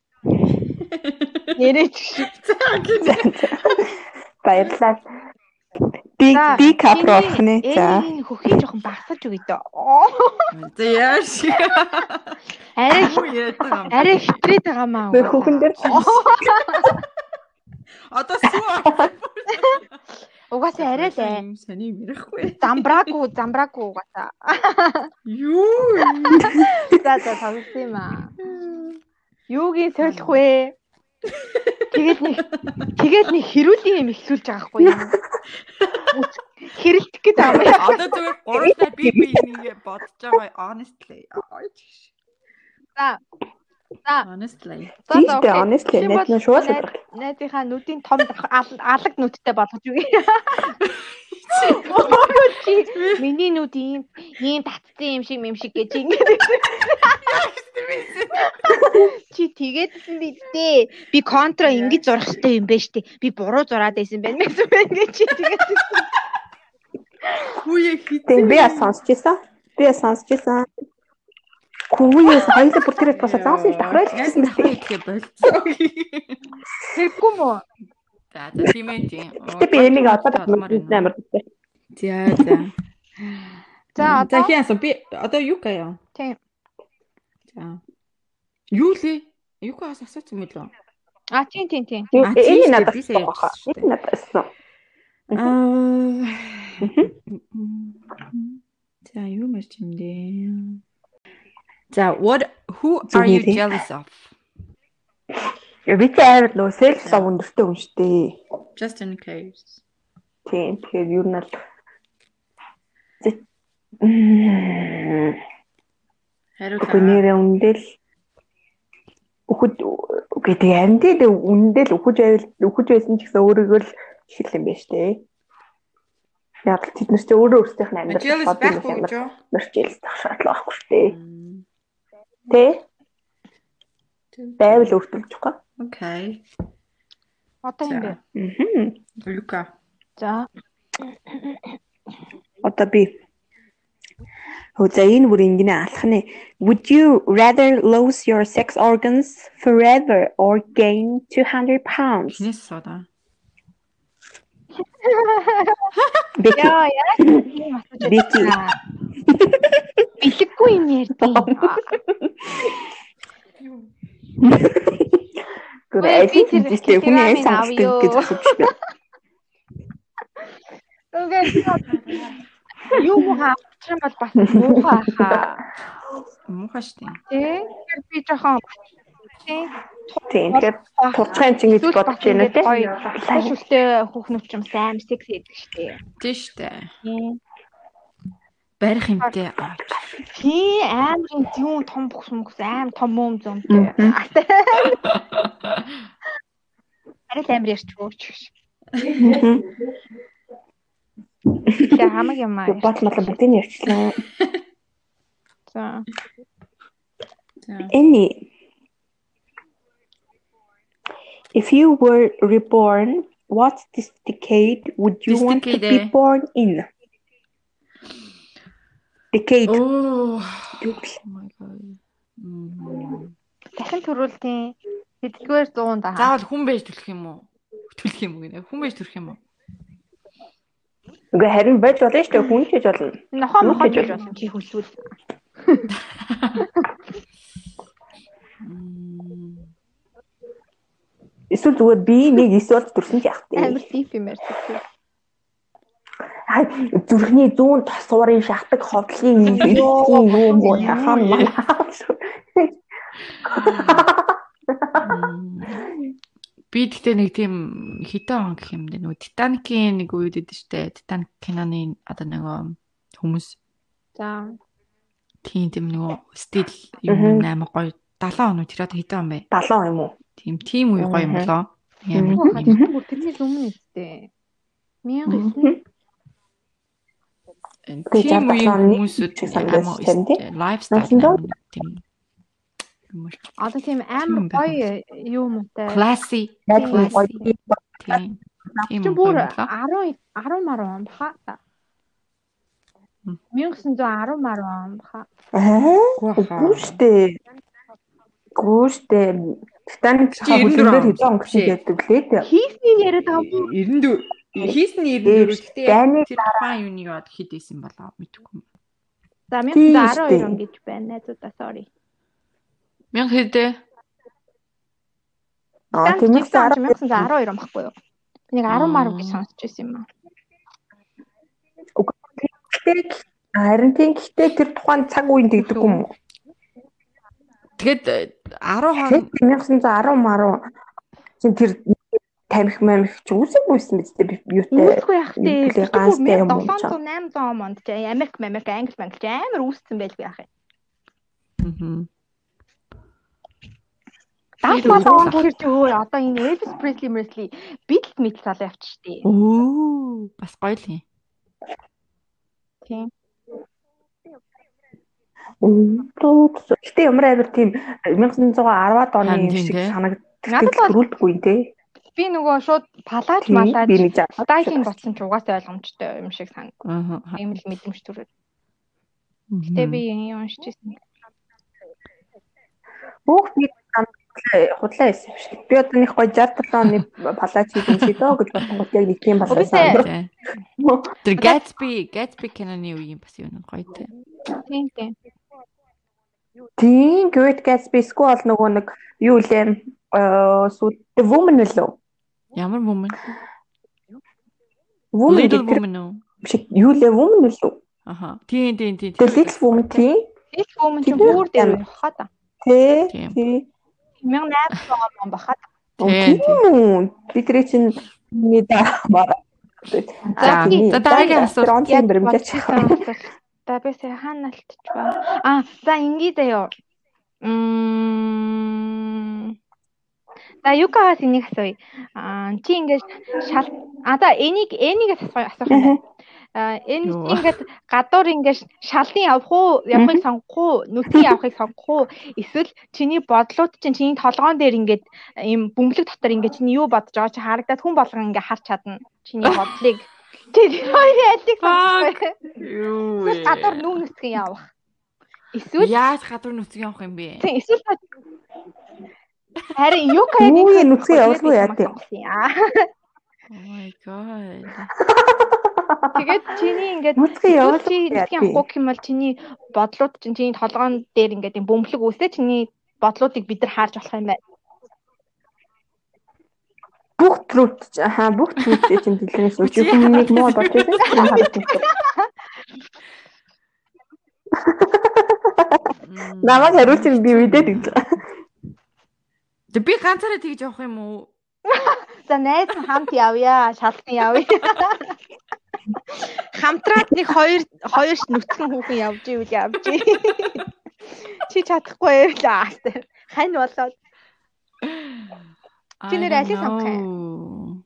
Нэрээ чи. Баярлалаа. Би би кап болох нэ. Ээ За. хөхийн жоохон багсаж өгье доо. За яаш. Арай арай хитрээд байгаа маа. Би хүүхэн дээр Одоо суу. Угаасаа арай л ээ. Сони мэрэхгүй. Замбраагүй, замбраагүй угаасаа. Юу? За за тоглосон юм аа. Юугийн солих вэ? Тэгээд нэг тэгээд нэг хэрүүлийн юм ихлүүлж байгаа хгүй юу? Хэрэлдэх гэдэг яа. Одоо зүгээр гурлаа би би нэг бодож байгаа honestly. За. За. Honestly. Окей. honestly, найз нь шууд. Найзынхаа нүдийн том алаг нүдтэй болгож үгүй. Өөрөө чи миний нүд ийм ийм татсан юм шиг юм шиг гэж ингэж. Чи тэгээдсэн би дээ. Би контра ингэж зурах хэрэгтэй юм байна штэ. Би буруу зураад байсан байна гэсэн байна гэж чи тэгээд. Хүүе хит. Тийм би яа сонсч ийсэн. Би яа сонсч ийсэн. Хүүес хоёул бүр тэр босоо заасан хэлчихсэн нь мэт. дахиад болцсон. Тэггүй мүү? За за тийм ээ тийм. Би энийг одоо амар амар гэдэг. За за. За За одоо хяасан би одоо юу гаяа? Тийм. За. Юу лээ? Юу гаас асуусан мэт лөө? А тийм тийм тийм. Тийм надад сая баха. Энэ надад эссэн. Аа. За юу мэрч юм дээ? За what who are you jealous of? Би ч амар нөө селф лав өндөртэй хүн шүү дээ. Just in case. Тийм тэгэхээр юу нь нэрээ үндэл үхэж үгүй тэгээ амьдээ үндэл үхэж байвал үхэж байсан ч гэсэн өөрийгөө л хэл юм байна штэ. Яг л тэд нар ч өөрөө өөрсдийнх нь амьдрал байхгүй юм нэрчээс тах шаардлага байхгүй штэ. Тэ байвал өөртөлж байгаа. Окей. Одоо юм бэ. Мгм. Лука. За. Одоо би Хөө за энэ бүр ингэнэ алах нэ. Would you rather lose your sex organs forever or gain 200 pounds? Хинээс сууdaa. Бэки. Яа яа. Бэки. Бэлэггүй юм ярьдیں۔ Гүр Ой, би тэр хүний авъя авдаг гэж асууж байна. Тэгээд юу хаачих юм бол бас муухай хаа. Муухай штэ. Тэ? Тэгэхээр би жоохон тий Тийм тэгэхээр турцхан чинь гэж бодож байна үү те? Ташултай хүүхнүүд ч юм сайн секси гэдэг штеп. Тий штэ. Барих юмтэй. Тий амар юм том бүхс мөхс аим том юм зөмтэй. Арай л амар ярьч өөч. Тэгээ хамаг юм аа. Бодлол бүгдийг нь ярьчлаа. За. Any. If you were reborn, what this decade would you This want to decade, be eh? born in? Decade. Oh гэх- my god. Мм. Дахин төрүүлтийн хэдгээр 100 даа. Заавал хүн байж төлөх юм уу? Төлөх юм уу гэнэ? Хүн байж төрөх юм уу? Үгүй харин байж болно шүү дээ. Хүн ч гэж болно. Нохоо мохоо гэж болно? чи. Мм. Эсвэл зүгээр би нэг эсвэл төрсөн ч яах вэ? Амар дип юм ярьдаг. Аа, зүрхний зүүн тосуурын шахдаг ховдлын юм юм уу яхаа маа. Би тэгтээ нэг тийм хитэн он гэх юм дээ. Нөгөө Титаникийн нэг үед идэв штэ. Титаник киноны одоо нөгөө хүмүүс За. тийм тийм нөгөө стил юм амар гоё 70 оноо тэр одоо хитэн он бэ? 70 юм уу? Тийм тийм үе гоё юм болоо. Ямар тэрнээс өмнө үстэй. 1900 Тэгээ Тийм 60 үеийн оны хүмүүсүүд амар лайфстайл тийм юм уу. Одоо тийм амар гоё юу муутай. Classy. Яг Тийм. Тийм. Бүр юм болоо. 10 10 маруу он баха. Мм. 1910 маруу он баха. Аа, Гүү үгүй штэ. Гүү штэ. Титаник Чи хаа 94 хүлэмжээр он хэдэн он биш ээ. гэдэг лээ. Хийсний яриад байгаа бүү. 94 хийсэн нь Дээр 94 гэхдээ тэр тухайн юуны яд хэд исэн болоо мэдэхгүй. За Тийм 1912 штэ. он гэж байна. Найзуудаа sorry. 1000 хэдэ? Аа, 10 1912 он баггүй юу? Би нэг 10 маруу гэж сонсч байсан юм аа. Гэхдээ харин тийм гэхдээ тэр тухайн цаг үеийн тэгдэг юм уу? Тэгэд 10 хон Тэгээд 1910 маруу чинь тэр тамхи мамх ч үсэггүйсэн биз дээ юутай. Үүсгүй яах вэ? ганцтай юм уу 700 800 онд Америк Америк Англи Англи амар үүссэн байлгүй яах юм. Мгм. Даас Тэр мал үү? он тэр чи өөр одоо энэ Elvis Presley Presley Beatles мэдл цаалаа явчих штий. Оо бас гоё л юм. Тийм. Гэтэ ямар амар тийм 1910-ад оны шиг тий. санагддаг төрүүлдэггүй те. би нөгөө шууд палаж жаа. дайкинг болсон ч угаасаа ойлгомжтой юм шиг сан. Аа. Ийм л мэдрэмж төрөөд. Гэтэ би юм уншиж ирсэн. Бүх би худлаа юм шиг. Би одоо нэг гоё 67 оны палач хийх шиг дөө гэж бодсон яг нэг басаа. ээ. Тэр Gatsby Gatsby киноны үеийн бас юу нэг гоё те. Тийм тийм. Тийм, Great Gatsby эсвэл нөгөө нэг юу лээ э сүүл The Woman лөө. Ямар woman? Woman Little гэдэг woman шиг юу лээ Woman лөө. Аха. Тийм тийм тийм. The Little Woman тийм. Хүмүүс чи Тийм. бүр дээр хаа та. Тий. Тийм. Тий. 1800 он бахад. Тийм, Тийм үү. Би тэр чинь миний даамаар. За, за, дараагийн асуулт. Яг бэрэмжаач. За би сая хаана алтчих ба. А за ингэ заяо. Мм. За юкагаас энийг асууя. Аа чи ингээд шал а за энийг энийгээс асуух юм байна. Энэ ингээд гадуур ингээд шалын явах уу, явахыг сонгох уу, нүцгэн явахыг сонгох уу? Эсвэл чиний бодлууд чинь чиний толгоон дээр ингээд ийм бөмбөлөг дотор ингээд чиний юу бодож байгаа чи харагдаад хүн болгон ингээд харж чадна. Чиний бодлыг. Чи хоёрын алиг сонгох. Юу Эсвэл гадуур нүүн нүцгэн явах. Эсвэл Яаж гадуур нүцгэн явах юм бэ? тийм эсвэл харин юка Нүүн нүцгэн явуулгүй яа тийм. Oh my god. Тэгээд чиний ингээд чи гэх юм бол чиний бодлууд чинь чиний толгоон дээр ингээд юм бөмбөлөг үүсээ чиний бодлуудыг бид нар харж болох юм байна. Бүх трут хаа бүх трут чинь дэлгэрээс үгүй хүмүүнийг муу болж байгаа юм. Намайг хариулчих би үдээд гэж. Тэг би ганцаараа тэгж явах юм уу? За найз нь хамт явъя, шалтан явъя. Хамтраад нэг хоёр хоёр нүцгэн хүүхэн явж ивэл явж. Чи чадахгүй байлаа. Хань болоод Чи нэр алийг сонгох юм?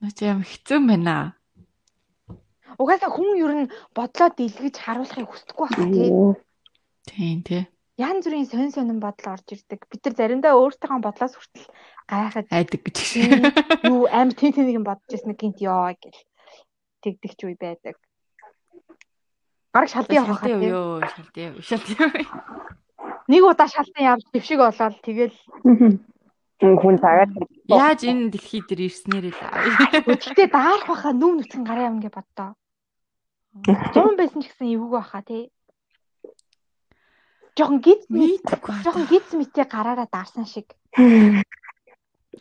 Наач юм хэцүү юм байна. угаасаа хүн ер нь бодлоо дэлгэж харуулахыг хүсдэггүй байна тий. Тийм тий. ян зүрийн сонь сонин бодол орж ирдэг. Бид нар заримдаа өөртөөхөө бодлоос хүртэл гайхаж айдаг гэж. юу амар тэн тэнийг бодож ирсэн гинт ёо гэл тэгдэг ч үе байдаг. Бараг шалдсан явах хаа. Йоо, шалдсан. Шалдсан. Нэг удаа шалдсан явж дэвшиг болоод тэгэл хүн цагаад Яаж энэ дэлхий дээр ирснээр л. Гэхдээ даарах байхаа нүм нүцгэн гараа юм гэ боддоо. 100 байсан ч гэсэн эвгүй байхаа тий. Жохон гиз Мэдгүй. жохон гиз мэтээ гараараа даарсан шиг.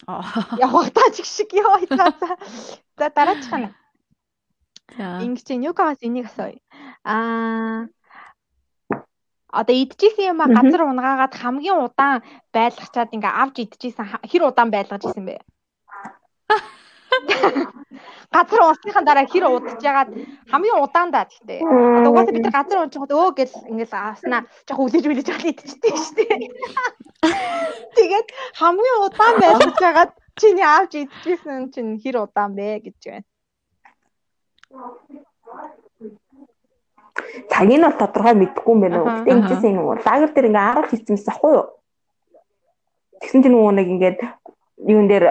Аа. Явах тач шиг ёо. За дараачих нь. Ингэж чинь Ньюкамаас энийг асууя. Аа Одоо идчихсэн юм а газар унгаагаад хамгийн удаан байлгачаад ингээ авч идчихсэн хэр удаан байлгаж исэн бэ? Газар уусныхан дараа хэр удаж ягаад хамгийн удаан да гэхдээ. Одоо угаасаа бид нар газар унчихад өө гэл ингээл ааснаа жоох үлээж үлээж аваад идчихсэн шүү дээ. Тэгээд хамгийн удаан байлгаж ягаад чиний авч идчихсэн чинь хэр удаан бэ гэж байна. Цагийг нь бол тодорхой мэдэхгүй юм байна уу. Гэтэ ингэсэн юм уу? Лагер дээр ингээ арга хийсэн мэс ахгүй юу? Тэгсэн чинь нөгөө нэг ингээд юун дээр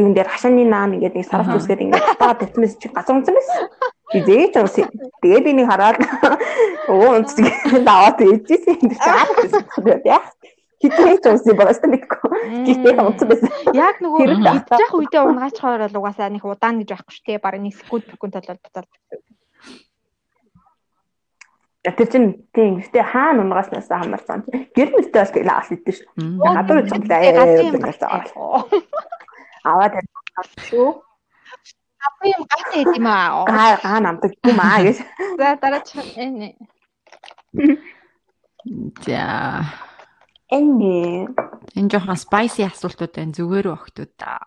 юун дээр хашааны наан ингээд нэг сарч Аха. үсгээд ингээд таа татмас чи газар унсан байсан. Хизээч унсан. Тэгээд би нэг хараад өө унцдаг даваад ээжсэн юм чи арга хийсэн яа. Хитээч унсан багаас мэдгүй. Гэхдээ унсан байсан. Яг нөгөө идчих үедээ унгаачихаар бол угаасаа нэг удаан гэж байхгүй шүү дээ. Бараг нэг секунд секунд болоод буцаад. Тэр чинь тийм гэхдээ хаана унгааснаас хамаарсан. Гэр мөртөө бас тэгэл аваад идэв шүү. Гадуур ингэж аваад. шүү. Газрын юм гацсан гэдэг юм аа. Гаа гаа намдаг юм аа гэж. За дараач. За. Энд Энэ жоохон spicy асуултууд байна. Зүгээр өгтүүд та.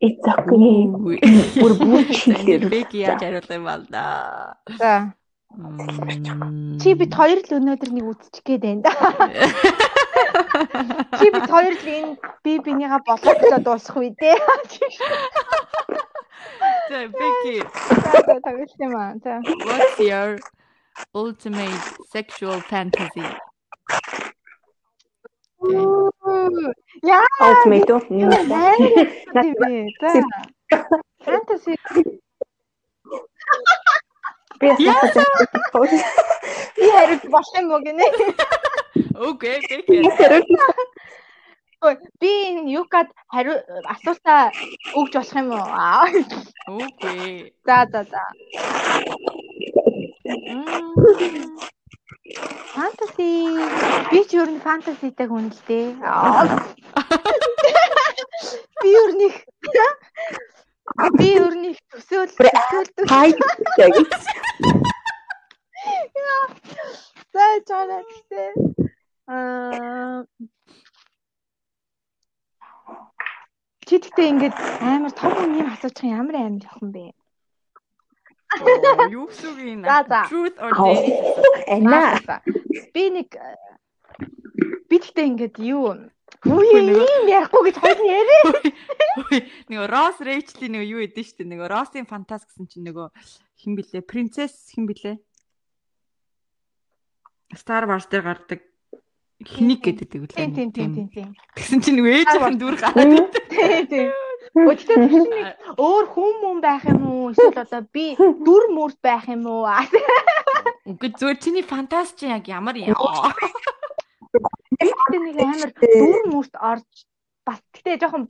It's okay. Бүр бүр чигээр. Бэг яаж хариулах юм бол да. За чи бид хоёр л өнөөдөр нэг үзчих гээд байна да. Чи бид хоёр л энэ би бинийгаа болгоцоо дуусах үе дээ. За Becky, За тавьж юм аа. За. what's your ultimate sexual fantasy? Яа. Ultimate. За. Фэнтези Би яасан би хариулт болох юм уу гинэ. Okay, Becky. Ой, Би энэ юкад хариу асуултаа өгч болох юм уу? Okay. За за за. Фэнтези би ч ер нь фэнтезитэй хүн л дээ. Би ер нь их- би ер нь их төсөөл төсөөлдөг. Хай гэж. За чараа гэхдээ аа Чи тэгтээ ингээд амар том юм асуучих юм ямар амар явах юм бэ? Юу гэсэн үг юм? Truth or dare? Эна. Би нэг э, би тэгтээ ингээд юу нөгөө- юм ярихгүй гэж хоёр нь яриа. Ой, Нөгөө Ross Rachel-ийн нөгөө юу эдэн штэ нөгөө Ross-ийн фантаз гэсэн чинь нөгөө хин блэ? Принцесс хин блэ? Star Wars дээр гардаг хиник гэдэг үү? Тийм тийм тийм тийм тийм. Тэгсэн чинь нөгөө ээжийнхэн дүр гараад. Тийм тийм. Өчигдөр тэгсэн нэг өөр хүн мөн байх юм уу? Эсвэл одоо би дүр мөрд байх юм уу? Үгүй зүгээр чиний фантаз чинь яг ямар юм? Тэгтээ нэг амар дүр мөрд орж бас тэгтээ жоохон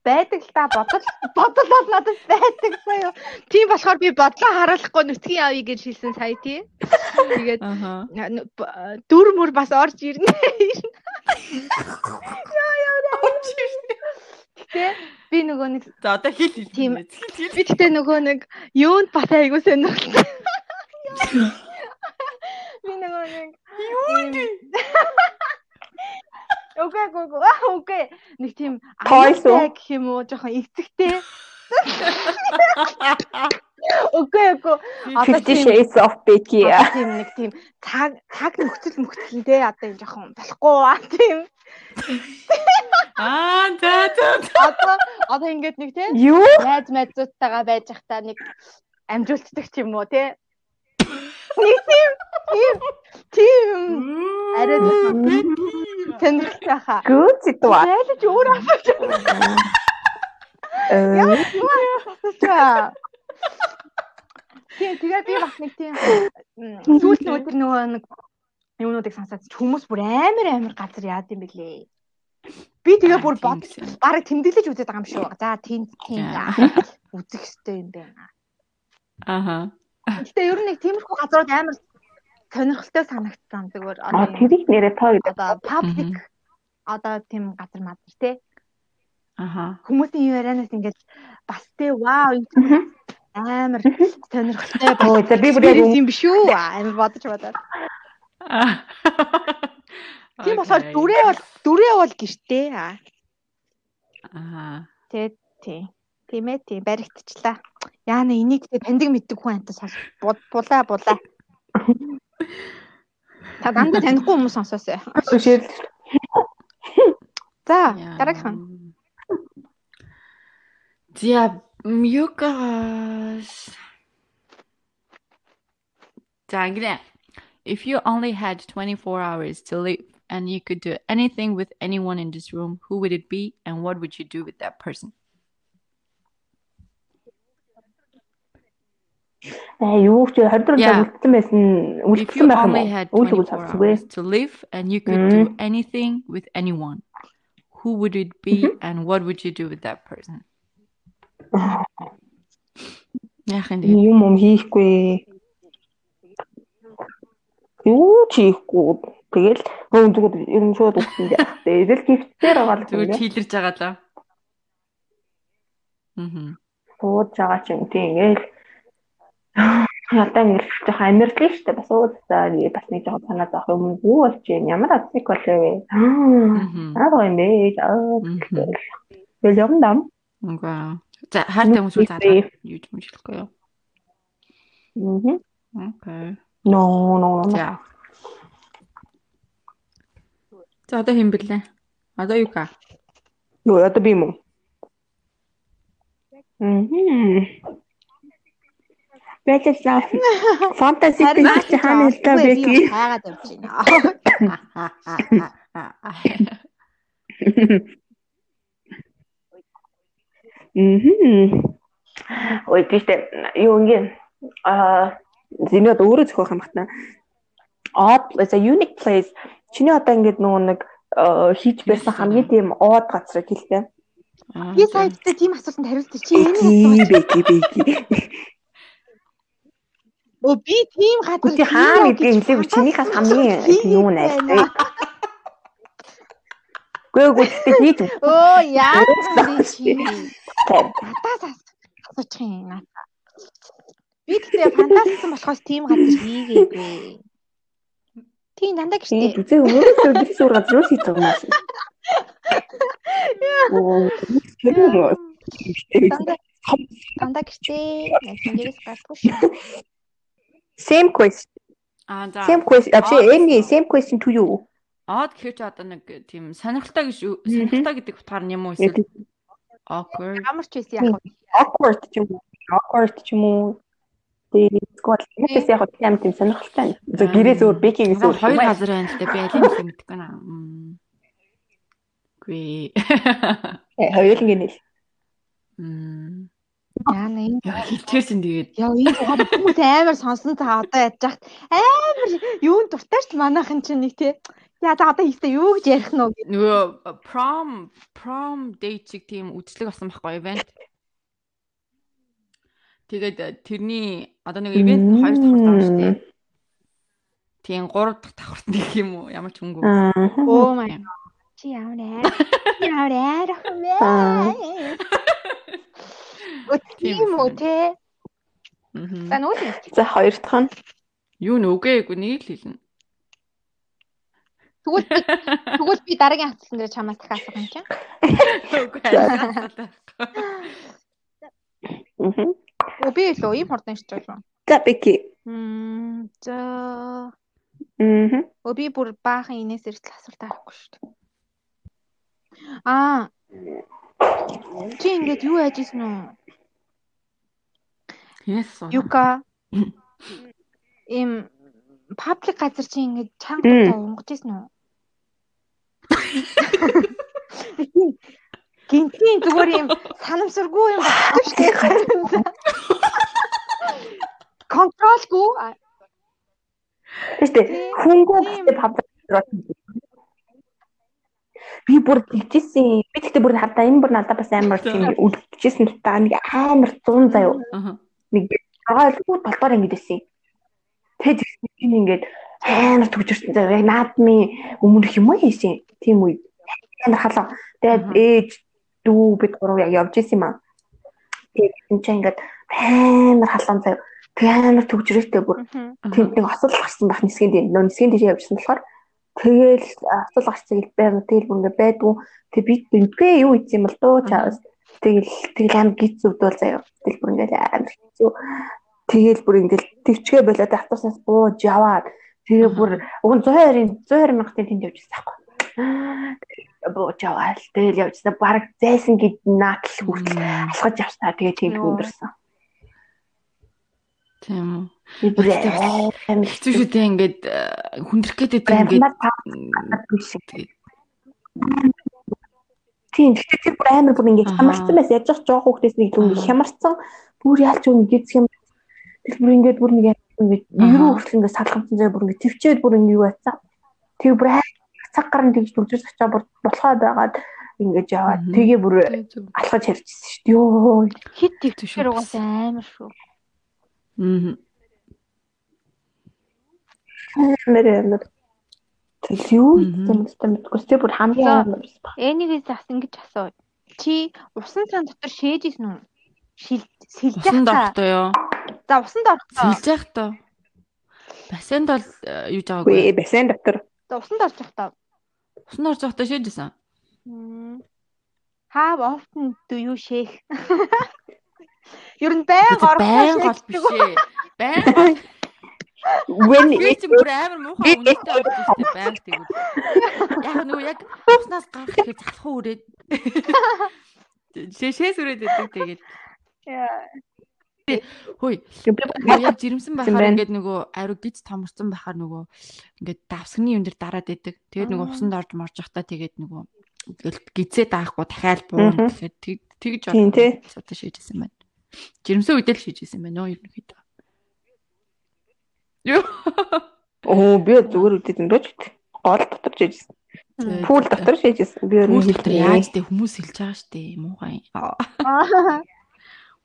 байдаг л та бодол бодол бол надад байдаг заяа. Тийм болохоор би бодлоо харуулахгүй нүцгэн явъя гэж хэлсэн сая тий. Тэгээд дүр мөр бас орж ирнэ. Тэ би нөгөө нэг За одоо хэл хэл. Тийм. Би тэгтээ нөгөө нэг юунд бас айгуу сонирхолтой. Би нөгөө нэг юунд Окей, окей, окей. Нэг тийм аюултай гэх юм уу, жоохон эцэгтэй. Окей, окей. Одоо тийм- Shades of Becky. Тийм нэг тийм цаг цаг нөхцөл мөхцөл дээ одоо юм жоохон болохгүй аа тийм. Аа, за за. Одоо одоо ингээд нэг тийм Юу? найз найзуудтайгаа байж байхдаа нэг амжуулцдаг ч юм уу тий. Нэг тийм тийм тийм арай тэнэрхтэй хаа. Good ситуа. Айлж өөр асууж яа. Тийм тэгээ би бас нэг тийм сүүлд нөгөө тэр нөгөө нэг юунуудыг сонсоод хүмүүс бүр амар амар газар яад юм бэлээ. Би тэгээ бүр бод барыг тэмдэглэж үзээд байгаа юм шүү. За тийм тийм үзэх хэрэгтэй юм байна. Аха. Гэтэ ер нь нэг тиймэрхүү газрууд амар сонирхолтой санагдсан. Зүгээр А тэрийг нэрээ тоо гэдэг. одоо паблик одоо тийм газар мазар тий. Аха. Хүмүүсийн ярианаас ингээд бас тий вау амар сонирхолтой Өө за би бүр яг юм биш үү? Амар бодож бодоод. Тийм болохоор дүрээ бол дүрээ бол гэртээ. аа. Тэ тий. Тийм ээ тий баригдчихлаа. Яана энийг тэгээ таньдаг мэддэг хүн антас сонс булаа булаа. Та дандаа танихгүй хүмүүс сонсоосоо. За дараагийнх нь. За Мюкас. За ингэ. If you only had 24 hours to live and you could do anything with anyone in this room, who would it be and what would you do with that person? Аа юу ч 24 Yeah. цаг үлдсэн байсан If үлдсэн you байх юм only уу? had Үйл 24 өгөл сонсгоо. hours to live and you could do anything with anyone, who would it be and what would you do with that person? Яах юм бэ? Юм юм хийхгүй. Юу ч хийхгүй. Тэгэл зүгээр ер нь шууд яах вэ? Эдэл гифтээр байгаа л Зүгээр юм. чийлэрж байгаа лаа. Мгм. Сууж байгаа ч юм тийм ингээл одоо ингээл жоохон амьдрал шүү дээ. Бас уудаа бас нэг жоохон санаа зовх юм юу болж юм ямар азик болоо вэ? Мгм. Аа юм бэ? Аа. Тэгэл юм дам. Окей. За хайртай хүмүүс үү заалаа. Юу юм шилэхгүй юу? Мгм. Окей. Но но но. За. За одоо хэм бэлээ? Одоо юу ка? Юу одоо би юм уу? Мгм. Бэлээ фантаси гэж хаана та бэ ки? хайгаад явж байна. Мгм. Ой тийштэй юу ингэн а зинэд өөрөө зөхөх юм хатна. Odd is a unique place. Чиний одоо ингэдэг нөгөө нэг хийж байсан хамгийн тийм odd газар гэлтэй. Би гэдэг тийм асуултанд хариулт чи энэ Би би би би. Өө би тийм газар Үгүй хаана гэдгийг хэлээгүй чинийхээс хамгийн юу найс. Гүй гүй тэгтээ хийж Өө яа чи. Надаас асуучих юм аа. Би тэгтээ фантастсан болохоос тийм газар хийгээгүй. Тийм дандаа Тийм гэртээ. үзээ өөрөө би суur газар руу хийж байгаа юм шиг. Оо Дандаа гэртээ. Тэнгэрээс гарахгүй шүү. Same question. Аа за. Same question. Вообще Эми same question to you. Odd гэхэр чи одоо нэг тийм сонирхолтой гэж сонирхолтой гэдэг утгаар нь юм уу эсвэл awkward? Ямар ч байсан яг Awkward ч юм уу? Awkward ч юм уу? Тэгээд сквал нэгээс яг тийм тийм сонирхолтой. За гэрээс өөр бэкинг гэсэн Хоёр газар байна л да би алийг нэг мэдэхгүй байна. Гүй. Хоёулангийн нэл. Мм. яана энэ Яа хитэрсэн тэгээд Яа энэ тухайд хүмүүс амар сонсон та одоо яаж яхад амар юун дуртайч манайхан чинь нэг тий. Яа за одоо хийхдээ юу гэж ярих нь вэ? нөгөө prom prom date чиг тийм үзлэг болсон байхгүй event. Тэгээд э, тэрний одоо нэг event нь хоёр давхар байгаа шүү дээ. Тийм гурав дахь давхарт нэг юм уу ямар ч хөнгөө. Аа. Оо май. Чи ямар аа? Ямар аа? Тийм үү те. Мгм. За нүүл. За хоёр дахь нь Юу нүгээгүй нэг л хэлнэ. Тэгвэл би тэгвэл би дараагийн хавцсан дээр чамаас дахиад асуух юм чинь. Үгүй ээ. Оо би илүү ийм хурдан шиж байгаа юм. За Беки. Мм за. Өө би бүр баахан инээс эртэл асуулт авахгүй шүү дээ. Аа. Чи ингэж юу яажсэн үү? Хинээс асуу. Юка. ийм паблик газар чи ингээд чанга унгаж ирсэн үү? Гинтийн зүгээр юм санамсаргүй юм багтав шүү дээ. Контролгүй. Тэстэ хүнгүү гэдэг паблик би бүр тэгжсэн. Би тэгтээ бүр хадаа энэ бүр надад бас амар тийм үлдчихсэн л та нэг амар 100 заяа. Нэг агаалгүй толгоор ингэж исэн. Тэгэд тийм ингээд амар төгжөрсөн. Яг наадмын өмнөх юм уу хийсэн. Тийм үед амар халаа. Тэгээд ээж дүү бид гурав яг явж исэн юм аа. Тэгээд энэ чинь ингээд амар халаан заяа. Тэгээ амар төгжрөөтэй бүр тэнд нэг осол гарсан байх нисгэн дээр нөө нисгэн дээр явжсан болохоор Тэгэл асуул гарцыг байв. Тэгэл бүр ингээ байдгүй. Тэг би бинтгээ юу ийц юм бол дөө чаас. Тэгэл тэгэл амар гиз зүвдүүл заяа. Тэгэл бүр ингээ амар хэцүү. Тэгэл бүр ингээ төвчгээ болоод автобуснаас бууж яваад тэгээ бүр уг нь 120-ын 120 мянгатын тэнд явж байсан байхгүй. Бууж яваад тэгэл явжсан. Бараг зайсан гэд наатал хүртэл алхаж явснаа тэгээ тийм өндөрсөн. Тийм үү. Хэцүү шүү дээ ингээд э, хүндрэх гэдэг ингээд. Тийм тэр бүр амар бүр ингээд хямарсан байс яаж ч жоох хүүхдээс нэг юм хямарсан. Бүр яалч юм гизх юм тэр бүр ингээд бүр нэг ингээд ерөө хүртэл ингээд салхамсан зай бүр ингээд төвчээд бүр ингээд юу байцсан тэг бүр цаг гарan тэгж дүржиж очоо бүр болохоо байгаад ингээд яваад тэгээ бүр алхаж харчихсан шүү дээ. Ёо хит төвчээр угаасаа амар шүү. Аа амар Тэгэл юу юм бэ? Мэдгүй. Тэ бүр хамгийн амар. Энийгээс бас ингэж асуу. Чи усан цан дотор шээж исэн үү? Шил сэлж доортой юу? За усан доортой. Сэлж явах таа. Бассейнд бол э, юу жаагүй. Үгүй бассейн дотор. За усан доорж явах таа. Усан доорж явахдаа шээж исэн. How often do you shake? Ер нь байнга орох байнга биш ээ. Байнга When би ч бүр амар муухай үнэтэй ирсэн байг тэгвэл. Яг нөгөө яг уснаас гарах гэхэд залах уу үрээд. Шээшээс үрээд өгдөг тэгээд. Хөөе. Яг жирэмсэн байхаар ингээд нөгөө ариу гиз томорсон байхаар нөгөө ингээд давсгны юм дээр дараад идэг. Тэгээд нөгөө усанд орж морж явахдаа тэгээд нөгөө гизээ даахгүй дахиад буун гэхэд тэгж. Одоо шийдэсэн байна. Жирэмсэн үедээ л шийдэсэн байна нөө ерөнхийдөө. Оо би зүгээр үдээд өндөөч гол дотор шийдсэн. Пүүл дотор шийдсэн. Би өөр нэг яаж тэ хүмүүс хэлж байгаа штэ муухай.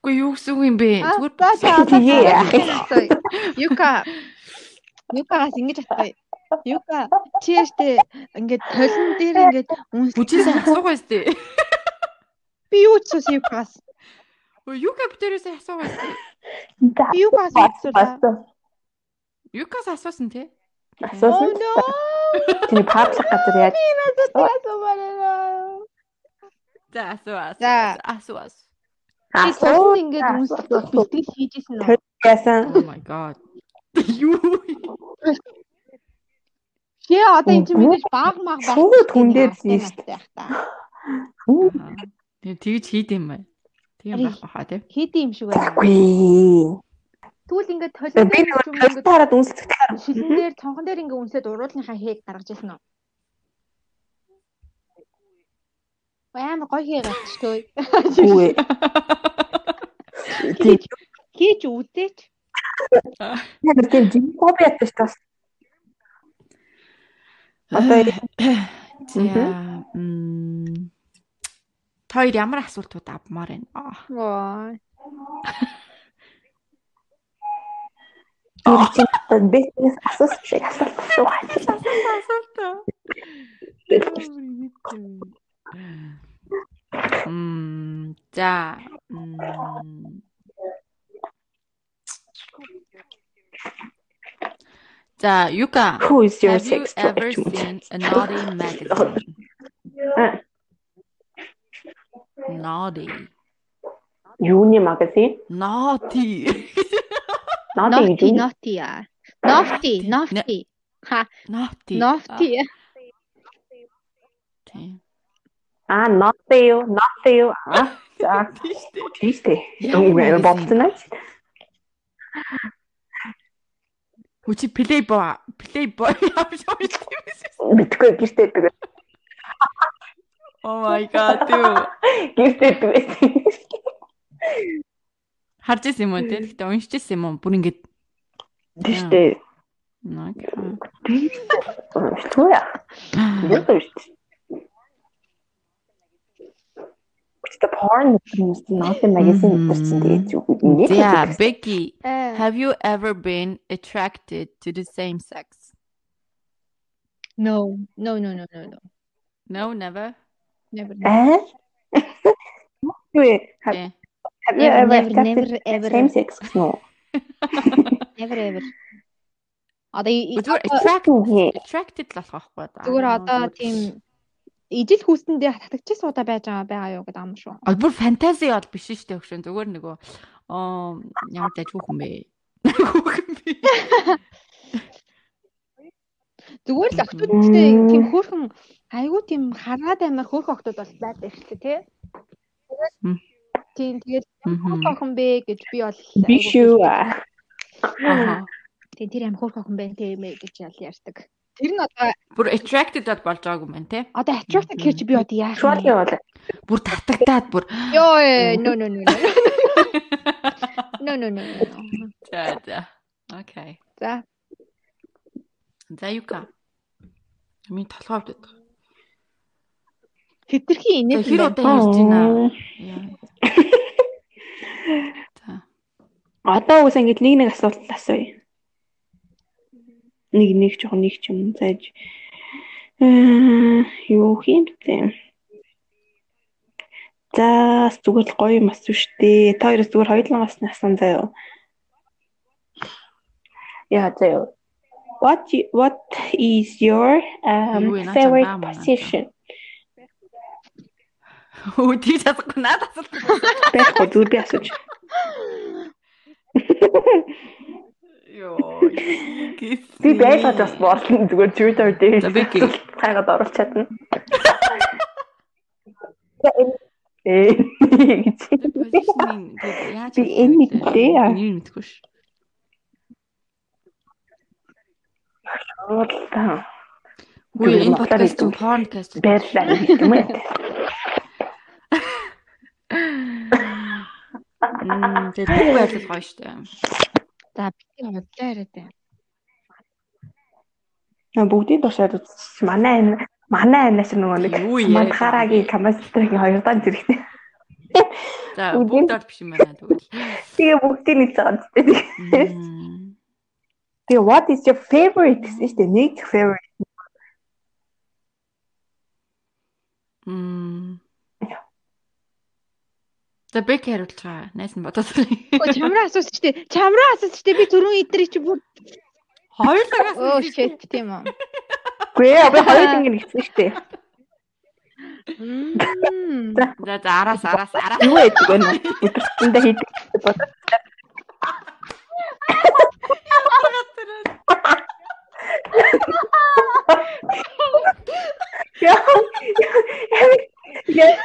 Үгүй юу гэсэн юм бэ? Зүгээр Юка Юкагаас ингэж атгая. Юка чи яштэй ингээд толон дээр ингээд үнс бүжээс асуугаа штэ. Би юу ч сус Юкагаас. Өө Юка битэрээс асуугаа штэ. Би Юкагаас асуугаа. Юкас асуусан тий? Асуусан. Тэний паблик газар яаж? Би надад асуумаараа. За асуу асуу. За асуу асуу. Асуу ингээд үнслэх бэлтгэл хийжсэн үү? Яасан. Oh my god. Юу? Чи одоо энэ мэдээж баг маг байх. Шууд хүн дээр зин шүү дээ. Тэгээ тэгж хийд юм бай. Тийм байх баха тий. Хийд юм шиг байна. Тэгвэл ингээд толиод би нэг толиод хараад үнсэлцгээр шилэн дээр цонхон дээр ингээд үнсээд уруулынхаа хээг гаргаж ирсэн үү? Баам гоё хээ гарчтгүй. Үгүй. Хийж үдээч. Яг тийм жимпоб ятаж тас. Одоо За м Хоёр ямар асуултууд авмаар байна? Аа. Тэр бизнес асуусан шиг асуулт шүү. Асуулт. Мм за За Юка Who is your have you sex ever seen a naughty magazine? Naughty. Юуны магазин? Naughty. Naughty, naughty а. Naughty, naughty. Ха. Naughty. Naughty. Аа, naughty юу, naughty юу. Аа, за. Тийштэй. Үгүй болцсон аа. Хүчи playboy playboy явж байгаа. Мэдгүй гэртээ байдаг. Oh my god. Юу. Гэртээ байдаг. Харж ирсэн юм уу те? Гэтэ уншиж ирсэн юм уу? Бүр ингэж. Окей. Шүү яа. Юу гэж. Гэхдээ porn хүмүүс nothing magazine гэсэн тэгээд юу нэг Yeah, Becky, Э, have you ever been attracted to the same sex? No, no, no, no, no, no. No, never. Never. Аа? Юу have Yeah. have you Never, ever never, accepted never, ever. same sex no? Never ever. Одоо и- Зүгээр одоо attracted Үгүй. attracted л болох байхгүй да. зүгээр одоо тийм ижил хүүсэндээ татагчаас удаа байж байгаа байгаа юу гэдэг ам шүү. А бүр фэнтези бол биш шүү дээ өгшөн. Зүгээр нөгөө оо ямар даж хүүхэн бэ? Хүүхэн бэ? Зүгээр л октодтэй тийм хөөрхөн айгүй тийм хараад амар хөөрхөн октод бол байдаг шүү дээ тий. Тийм Мгм. хөөрхөн охин бэ гэж би бол Биш үү? аа. Тийм тэр амар хөөрхөн охин байна тийм ээ гэж ял ярьдаг. Тэр нь одоо Бүр attracted бол болж байгаагүй юм те. одоо attracted гэж би одоо яах Шуурхи бол Бүр татагдаад бүр Йоо no no no no. No no no. no. за за. Окей. За За юка. Миний толгой авдад. хэтэрхий За инээд хэр байна. удаа ярьж байна? За. Одоо үс ингэж нэг нэг асуулт асууя. Нэг нэг жоохон нэг ч юм зааж. Аа, юу хийм бэ? За зүгээр л гоё юм асуу штэ. Та хоёроос зүгээр хоёулангаас нь асуусан заяа. Яа заяа. What you- what is your um, вэ, favorite position? Өө тий чадахгүй надад асуулт. Байхгүй зүгээр би асууж. Йоо. Би байлгаж бас борлон зүгээр Twitter дээр хайгаад оруулах чадна. Ээ Би энэ мэдлээ. Юу мэдгүй ш. Уурлаа. Үгүй энэ подкаст хэлдэг. podcast. Гэх юм уу? Мм тэгээд бүх байрлал гоё штэ. За би бодлоо яриад байна. Аа, Бүгдийг тушаад үзчих. Манай энэ манай шиг нөгөө нэг Мадхарагийн камастрын хоёр дахь зэрэгтэй. За бүгд бол биш юм байна тэгвэл. Тэгээ бүгдийг нэг дээ. Мм. Тэгээ what is your favorite гэсэн чинь нэг favorite. Мм. За бэк хариулж байгаа. Найс нь бодоод. Өө чамраа асууж штэ. Чамраа асууж штэ. Би түрүүн идрий чи бүр Хоёулагаас оо shit тийм үү. Гүй ээ, би хоёр ингэ нэгсэн шүү дээ. За за араас араас араас. Юу яадаг вэ? Өдөртөндөө хийдэг бод. Яа. Яа.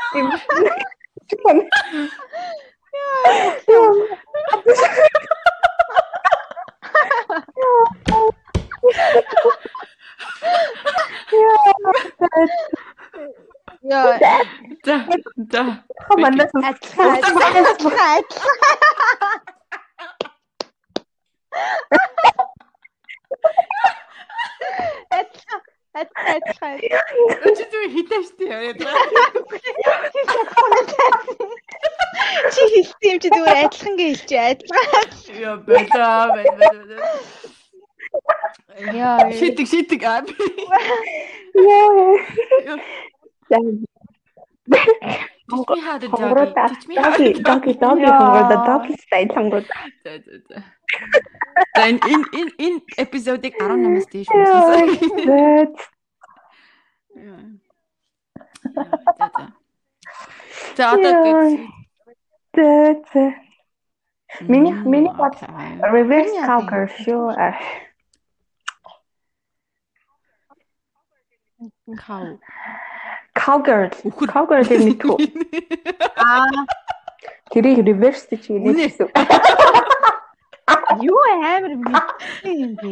Яа. За за. Манаас Адилхан адилхан адилхан. Адилхан адилхан адилхан. Чи зүг хитэн штэ яриад. Чи хэлсэн юм чи зүгээр адилхан гэж хэлчих адилхан. Яа бэлээ бэлээ. Яа. Шитэг шитэг аа. Яа. Teach me how to Хонгороо doggy. Teach me how to даги даги даги хонгороо даги стайл хонгороо. За за за. За энэ энэ энэ энэ эпизодыг 18-аас дээш үзсэн. Зэт. Яа. За за. За одоо Зэт. Миний- Мм, миний бод- окей. Reverse Яа, cowgirl шүү. Cow. Cowgirl. Үхэр. Cowgirl-ийг мэдв үү? Аа. Тэрийг reverse гэж Үнэ. хэлсэн. Юу амар мэдсэн юм бэ?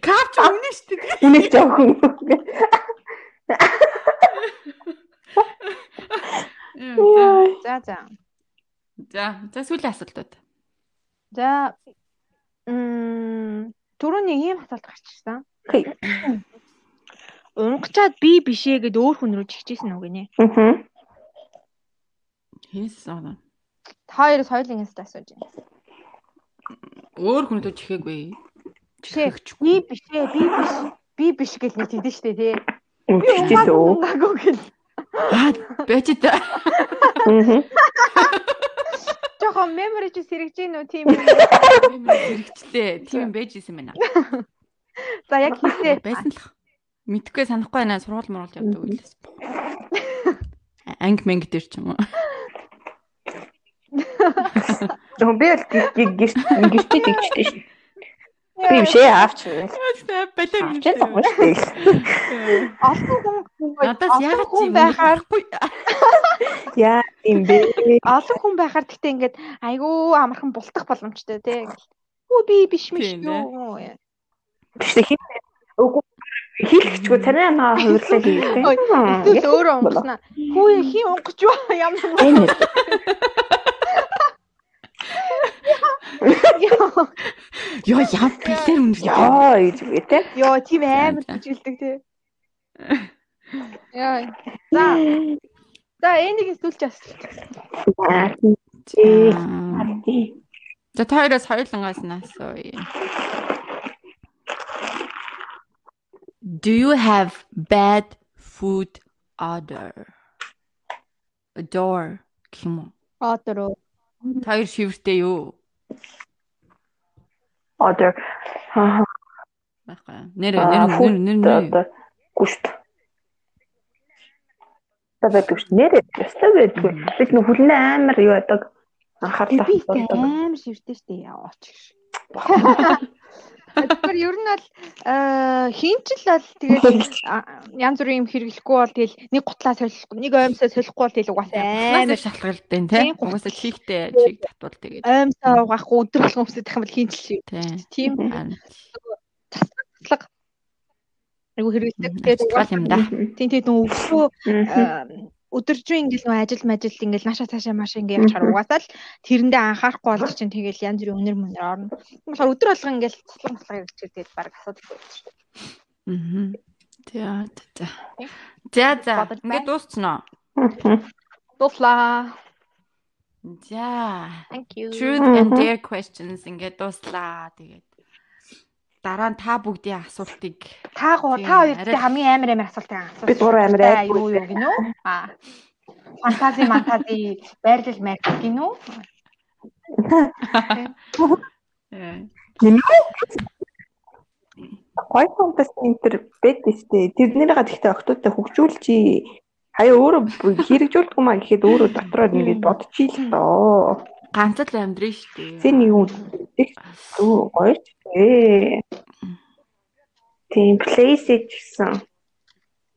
Капч үнэ шүү дээ. Үнийг жоохон. За за. За, за сүүлийн асуултууд. За м түрүүний ийм асуулт гарч ирсэн. Унгачаад би бишээ гэд өөр хүн рүү чигчээсэн үг нэ. Аа. Хинээс аа. Хоёроос хоёулынгээс асууж байна. Өөр хүн рүү чихээгүй. Бишээ. Би бишээ, би биш. Би биш гэж нэг тэгдэж штэ тий. Үгчээс өө. Гэл. Аа, бэжид. Аа. Жохон memory чи сэрэгж гин үү тийм. Хэрэгчлээ. Тийм байж исэн байна. За яг хийсээ. Байсан л. Мэдхгүй санахгүй байна. Сургууль мурал явдаг үйлээс. Анги мэнг дээр ч юм уу. Зөв би л гэрт гэртээ тэгчтэй шин. Би бишээ авч. Балаа Авч байгаа шүү дээ. Олон хүн Надаас яагаад хүн юм байхаар Яа юм бэ? олон хүн байхаар гэхдээ ингээд айгүй амархан бултах боломжтой тий. Хүү би биш Тийм, юу. Биш хин. Үгүй хийлгэчгүй танай наа хувирлаа хийлээ. Эсвэл өөрөө унгаснаа. Хүү хин унгаж ба ямар Энэ Йоо, яв бэлэр үнэ. яа гэж үгүй те. Йоо тийм амар хүчилдэг тий. Яа. За. За энийг сүүлч асуулт. За тойроос хоёулангаас насууя. Do you have bad food odor? Odor гэх юм уу? Одор. Тойр шивэртэй юу? Other. Аа. Нэр нэр нэр нэр нэр. Гүшт. Та байдаг ш. Нэр өстой байдгүй. Бид нөх хүлнээ амар юу яадаг анхаарлаа хандуулдаг. амар шивтэй штэ яваач. Тэгэхээр ер нь бол хинчл бол тэгээд янз бүрийн юм хэрэглэхгүй бол тэгэл нэг гутлаа солихгүй нэг оймсоо солихгүй бол тэгэл угаасаа амар шалтгаалтай тий. Тийм, Угаасаа чигтэй чиг татвал тэгээд. оймсоо угаахгүй өдөр болгон өмсөж байх юм бол хинчл. Тий. Тийм таслаг айгу хэрэглэдэг. Тэгээд Гал юм да. тийм нөө өвсөө өдөржин ингээл нөө ажил мажил ингээл наашаа цаашаа маш ингээ явахаар угаасаа л тэрэндээ анхаарахгүй болж чинь тэгэл янз бүрийн өнөр мөнөр орно. Тэгэхээр өдөр болгон ингээл цаслаг маслаг гэж тэгээд баг асуудалгүй байна шүү дээ. Мгм. За за. За за. Ингээд байна. дуусчихноо. Дуслаа. За. Thank you. Truth and dare questions ингээд дуслаа. Тэгээд дараа нь та бүгдийн асуултыг Та гоо та хоёрт хамгийн амар амар асуултын асуулт. Би гурван амар айгүй. юу юу гинөө? Аа. Фантази мантази байрлал майрт гинөө? э, Гой контест интер бэд штэ. Тэрнийгээ гэхдээ октодтой хөгжүүлж хаяа өөрөө хэрэгжүүлдэг юм а гэхэд өөрөө дотроо ингээд бодчих л доо. Ганц л амьдрын шүү дээ. Зэн нэг юм дүү гоё ч ээ. Тийм place гэсэн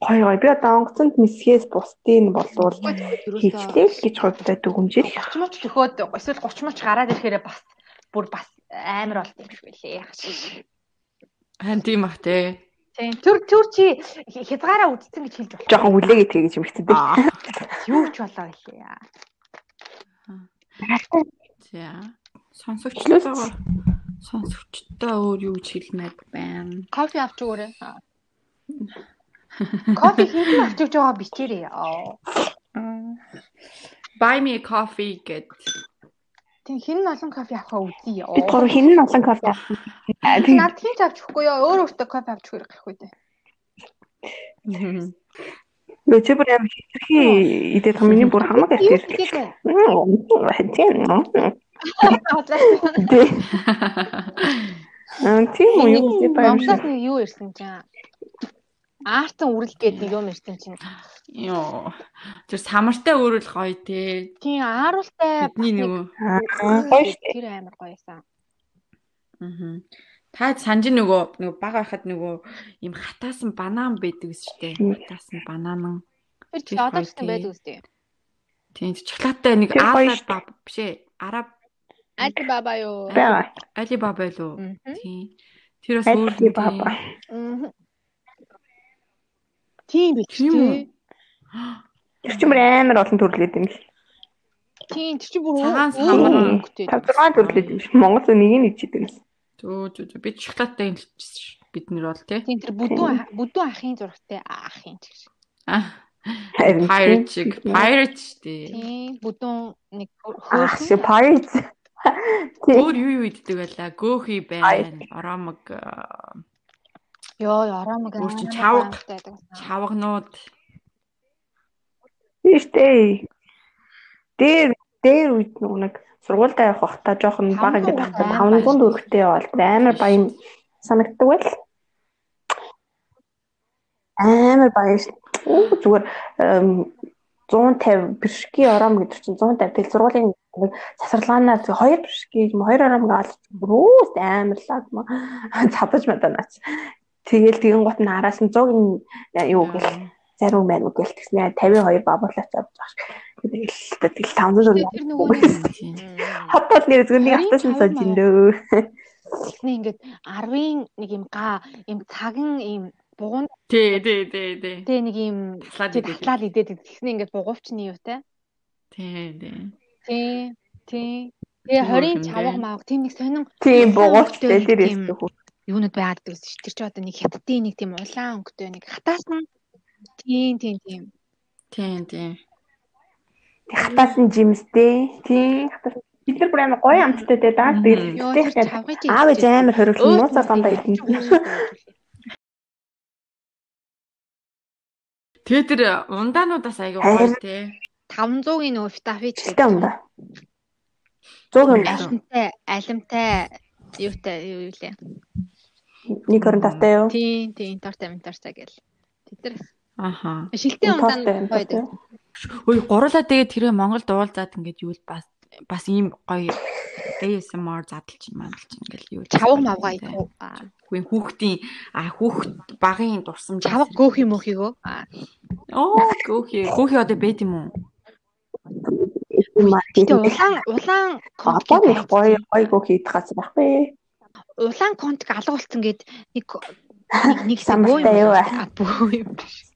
гоё гоё. Би одоо онгоцонд мэсгээс бусдын болвол хөвчлээ гэж хувьдаа дүгнжил. 30 моч төхөөд эсвэл 30 моч гараад ирэхээр бас бүр бас амар болт юм шиг байлээ. Хан тийм бах те. Тийм. Түр түр чи хязгаараа үдцэн гэж хэлж болох. Жохон хүлээгээд тэгээ гэж юмхтэй. Аа. Юу ч болоо гэлээ. За. Сонсогчтойгоо сонсогчтой өөр юу гэж хэлмээр байна. Кофе авч өгөөрэй. Кофе хинтэн авч өгч байгаа бичээрэй. Buy me a coffee гэд. Тийм хин олон кофе авахаа үзье. Бид гурав хинэн олон кофе авсан. Над хин ч авч өгөхгүй ёо. Өөр өөртөө кофе авч өгөх гэхгүй дээ. Лөө чи бүр амар хитрхи идэх миний бүр хамаг Юу гэдэг вэ? Дээ. Аа тийм үү юу гэж шиг. нэг юу ирсэн чинь. Аартан үрэл гээд нэг юм ирсэн чинь. Йоо. Тэр самартай өөрөл гоё те. Тийм ааруултай Бидний нөгөө Аа гоё шүү. тэр амар гоёсан. Аа. Та санаж нөгөө нөгөө баг байхад нөгөө юм хатаасан банан байдаг шүү дээ. Хатаасан банан. Тэр чи Тэр одоо ч гоё тий. байдаг үстэй. Тийм шоколадтай нэг Тэр гоё аалаад шүү. ба биш ээ. Араб Alibaba юу? лөө. Мгм. Тийм. Тэр бас өөр Алли баба. Мгм. Тийм биз Тийм. Тэр чинь бүр амар олон төрлөөд юм шиг. Тийм тэр чинь бүр Цагаан самар өнгөтэй. 5 6 төрлөөд юм шиг. Монгол нэг нь ичдэг юм шиг. Зөө зөө бид шоколадтай хэлчихсэн ш. Бид нэр бол тий. Тийм тэр бүдүүн бүдүүн ахын зурагтай ахын ч гэж. Аа. Харин тийм. Pirate шиг. Pirate штий. Тийм бүдүүн нэг Ах хөөрхөн. Тийм. Өөр юу юу иддэг байлаа? Гөөхи байна. Оромог аа, Йоо ярамаг. Өөр чинь чавга. чавганууд. Тийштэй. Дээр дээр үед нэг сургуультай явах хахта жоохон бага ингээд гунд 500 төгрөгтэй явал амар баян санагддаг байл. Амар баян зүгээр эм, 150 бишки ором гэдэг чинь 150 тэл сургуулийн зөв хоёр бишки юм хоёр ором гаал бүрөөс амар лаг ма цадаж маданаач. Тэгэл тэгэн гот нь араас нь 100-ын юу гэл зарим мань үг гэлтгснэ 52 бабуулаач авч байгаа ш. Тэгэл тэгэл 500 төгрөг. Хотод нэр зөвний чавга сож индөө. Тэгснэ ингээд 10-ын нэг юм га юм цаган юм бугуун Тий, тий, тий, тий. тэ нэг юм тий татлал идээд тэгснэ ингээд бугуувчны юутай. Тий, тий. Тий. Тий. Тэгээ Тийм 20-ын юм чавга маав тийм нэг сонин Тийм өнгөтэй тэр ястэг. юунууд байгаад гэдэг чинь тэр чи одоо нэг хятадын нэг тийм улаан өнгөтэй нэг хатаасан тийм тийм тийм Тий, тий. Хатаасан жимстэй. Тийм. хатаасан. Бид нар бүр амар гоё амттай те даа. Тэгэл чавгыг аав ээж амар хориглон нууцаар дандаа идэн. Тэгээ тэр ундаануудаас аягүй гоё тий. 500-ийн нөгөө фитафич Тэ юм да. 100 юм. алимтай алимтай юутай юу юу лээ. Нэг хорон тавтай юу? Тийм тийм торта ментарта гэл. Тэд нар Аха. шилтийн гоё дээ. тортой. Ой, гурлаа тэгээд тэрээ Монголд уулзаад ингээд юу л бас бас ийм гоё ASMR задлж мандалж ингээл юу Чавга мавга идэх. Аа, Үгүй хүүхдийн а хүүхд багын дурсамж Чавга göөх юм өөхийгөө. Аа. оо гөөхи гөөхи одоо бэт юм уу улаан улаан Одоо нэг гоё гойгоо хийх газар байхгүй. улаан конт алга болсон гэд нэг нэг бөө юу юм. аа? Бөө юм биш.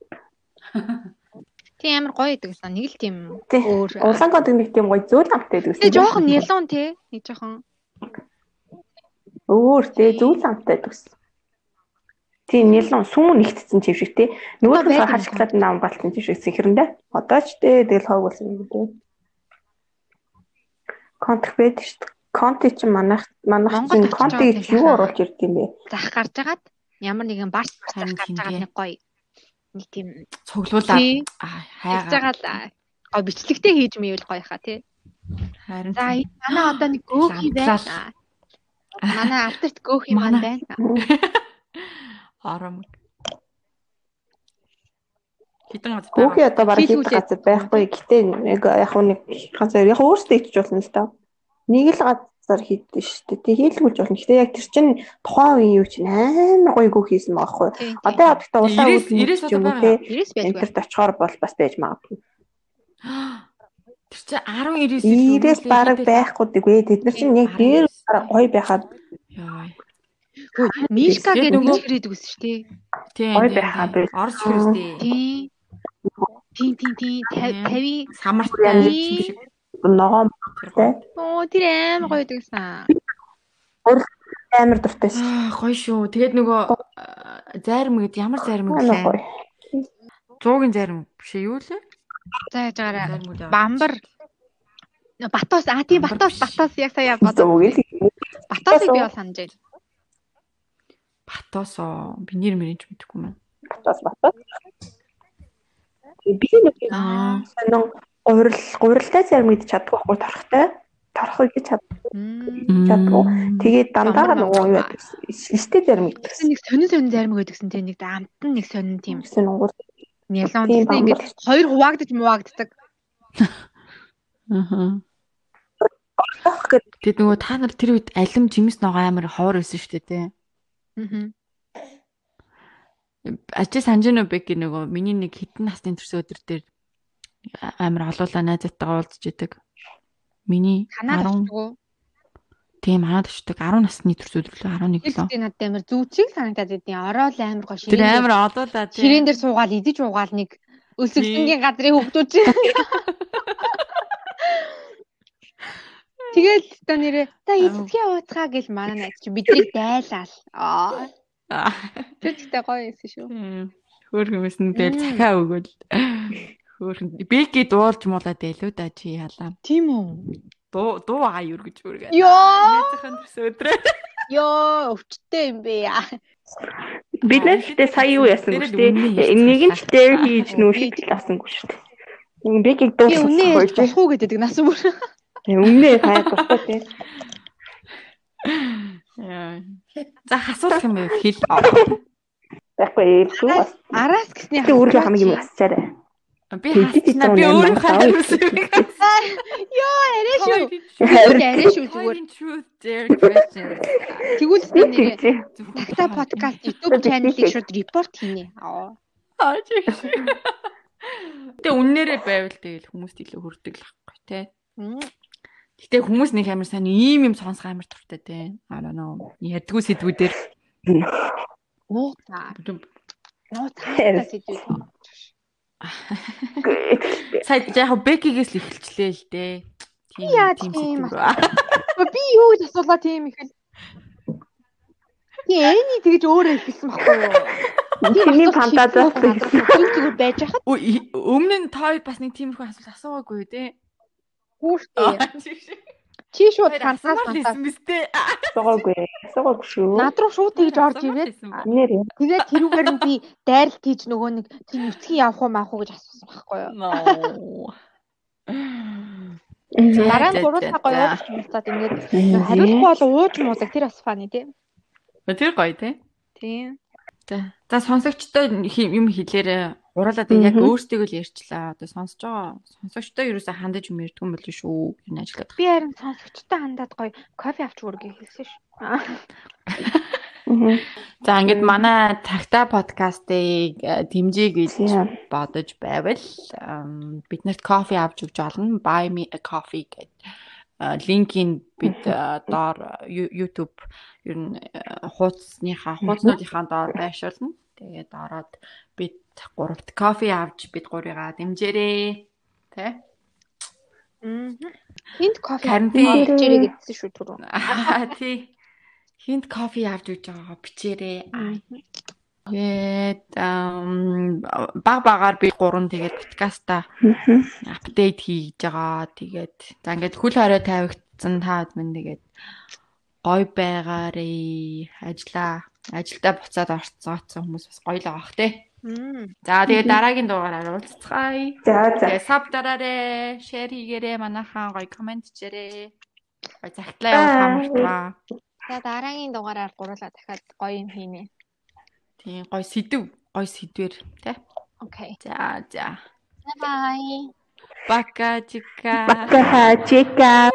Тийм амар гоё идэг сан. Нэг л тийм Тий. өөр. Улаан код нэг тийм гоё зөөл амттай гэдэг. Тэгээ жоохон нялон те. Нэг жоохон Өөр тий зөөл амттай гэдэг. Тийм нэлон сүүн нэгтцэн чив шиг тий. Нөгөө юм хашглаад нам балтсан чив шиг сэхэрэндээ. Одоо ч тий тэгэл хог болсон юм тий. Контр байдаг шүү дээ. Конти чи манайх манайх чинь конти байгаа гэж тийм юу оруулж ирд юм бэ? зах гарч агаад ямар нэгэн барс гарч тийм агаад тий. нэг гоё. Нэг тийм цуглуулаад хайгаа байгаа л гоё бичлэгтэй хийж мэйвэл гоё хаа тий. харин За энэ манай одоо нэг гөөхий байна. Ламтлал. Манай артист гөөхий маань Манай. байна. ором хитэн гад Хүүхий одоо бараг Хийлгүүлээд. газар байхгүй. Гэтэ нэг яг нэг газар яг өөртөө ичж болно л доо. Нэг л газар хийдэж шүү дээ. Тэг хийлгүүлж болно. Гэтэ яг тэр чинь тухайн үеийн юу чинь амар гоё гоо хийсэн байхгүй. Одоо ядтаа улаан үйл юм уу те. Энтерт очихоор бол бас байж магадгүй. тэр чи 19 Ирээс бараг байхгүй дэгвэ. Тэд нар чинь яг дээр бараг гоё байхад Хөө, Мишка гэдэг нэг хэрэг үгс шүү дээ. тийм Гой тийм, байхаа тийм. би. орж хэрстэй Тий. Тий, тий, тий. Тийм. 50 самартай юм шиг ногоон Тий. Оо, тэр аим гоё дагсан. амар дуртай шүү. Аа гоё шүү. Тэгээд нөгөө аа, зайрам гэд ямар зайрам Амар гэлээ? гоё. 100-ын зайрам биш юу лээ? За яж яваа. Бамбар. Батос, аа тийм Батос. Батос яг сая. Зүгэл Батосыг би бол санаж байна. Батосоо би нэр мэрэж мэдэхгүй мэн. батас батас. Би нэг Аа. сонин гурил гурилтай зарим гэж чаддгүй байхгүй торхтой. Торхыг гэж чад. Мм. Чадгүй. Тэгээд дандаа нөгөө юу байдаг. Истэ зарим гэдэг. Нэг сонин сонин зарим гэдгсэн тийм нэг амтан нэг сонин тийм Гэсэн унгуул. нялон Тийм, ингээд хоёр хуваагдаж муваагддаг. Аа. Ах гэд Тэгээд нөгөө та нар тэр үед алим жимс ногоо амар ховор байсан шүү дээ тий. Аа. Ачи санжино бэки нөгөө миний нэг хитэн насны төрсөн өдөр дээр амар олуулаа найзтайгаа уулзж идэг. Миний Танаар 10 болчихгүй. Тийм хаад очдог 10 насны төрс өдрөлөө 11 лөө. Тэгээд надад амар зүүчиг санагдаад байдیں۔ Ороод амар гоо Тэр ширээ. амар одуулаа тийм. Ширээн дээр суугаад идэж уугаал нэг өсөлтөнгийн газрын хөвгүүд. Тэгэл та нэрээ та эцгээ ууцгаа гэл манай найз чи биднийг дайлал. Аа. Тэр ихтэй гоё юмсэн шүү. Хөөр хүмүүс нь дээр Мм. захиа өгөөл. Хөөр бэки дуулж муулаад байлуу да чи ялаа. Тийм үү? Дуу дуу аа юу гэж үргээ. Йоо. Найзынхаа төрс өдрөө. Йоо, өвчтэй юм бэ яа. Бид гэдэг сая юу яасан үнэн ярьсан нэг нь ч дээр хийж нүүшиг авсангүй шүү дээ. Бэкийг дуусгах гэж. болох уу гэдэг нас бүр. Өмнө хаяа дуртай тийм. Яа. За асуулах юм бэ хэл. Тэгэхгүй бас. Араас гэсний өөрөө хамгийн юм асчаарай. Би юм би өөрөө хариулсан. Ёо, арай шүү. Арай шүү зүгээр. truth dare questions. Тэгвэл та нэрээ тийм. Такта подкаст YouTube channel-ийг шууд репорт хийнэ. Аа. Тэ үннээрээ байвал тэгэл хүмүүст илүү хүрдэг л байхгүй те. Гэтэ хүмүүс нэг амар сайн ийм юм сонсох амар туртай те. I don't know. Ядгүй сэдвүүдээр Нуу та. Нуу та сэдвүүд. Сая яг бекигээс л эхэлчлээ л дээ. Тийм рүү. Би юу гэж асуулаа тийм их л. Би эний тэгэж өөрөө ихэлсэн баггүй юу? Чиний фантазиас зүгээр байж хахад Өмнө нь та хоёр бас нэг тиймэрхүү асуулт асуугаагүй те. хүүхдээ. Чи шууд фантаз. фантаз мэт. суугаагүй. Суугаагүй шүү. Над руу шууд тэгж орж ирээд тэгээд тэрүүгээр нь би дайралт хийж нөгөө нэг тийм нүцгэн явах уу маах уу гэж асуусан байхгүй юу? Дараа нь гурван цаг гоё ууж муулаад ингээд хариулахгүй бол ууж муудаг тэр бас фаны тий. Тэр гоё те. Тийм. За сонсогчтой юм хэлээрээ уруулаад яг өөртөө л ярьчлаа. Одоо сонсож байгаа сонсогчтой ерөөсө хандаж юм ярьдгүй юм болов шүү. Энэ ажиллаад. Би харин сонсогчтой хандаад гоё кофе авч үргээ хэлсэн ш. За ингээд манай тагта подкастыг э, дэмжиж гэж бодож байвал ам, биднэрт кофе авч өгч олно. Buy me a coffee гэдэг линкийг бид э, доор YouTube ер нь э, хуудасныхаа хуудаснуудынхаа доор байршуулна. Тэгээд ороод бид гуравт кофе авч бид гурыгаа дэмжээрэй. Тэ? Энд кофе авч ирээ гэдсэн шүү түрүү. Аа тий. Хинт кофе авч өгч байгаагаа бичээрэй. Тэгээд ам, баг багаар би гурван тэгээд подкаста апдейт хийж байгаа. Тэгээд за ингээд хөл хорой тавигдсан та бүхэн тэгээд гой байгаарэ. Ажлаа ажилдаа буцаад орцгооцсон хүмүүс бас гоё л байгаа бах те. За тэгээд дараагийн дугаараар уулзцгаая. За за. Тэгээд саб дараарэ, шеэр хийгээрэй, манайхаа гоё комент хийгээрэй. Гоё цагтлаа явуулах мартаа. За дараагийн дугаараар гурлаа дахиад гоё юм хийнэ. Тийм гоё сэдв, гоё сэдвэр тий. Окей. За за. Bye. Пока чика. Бака чека.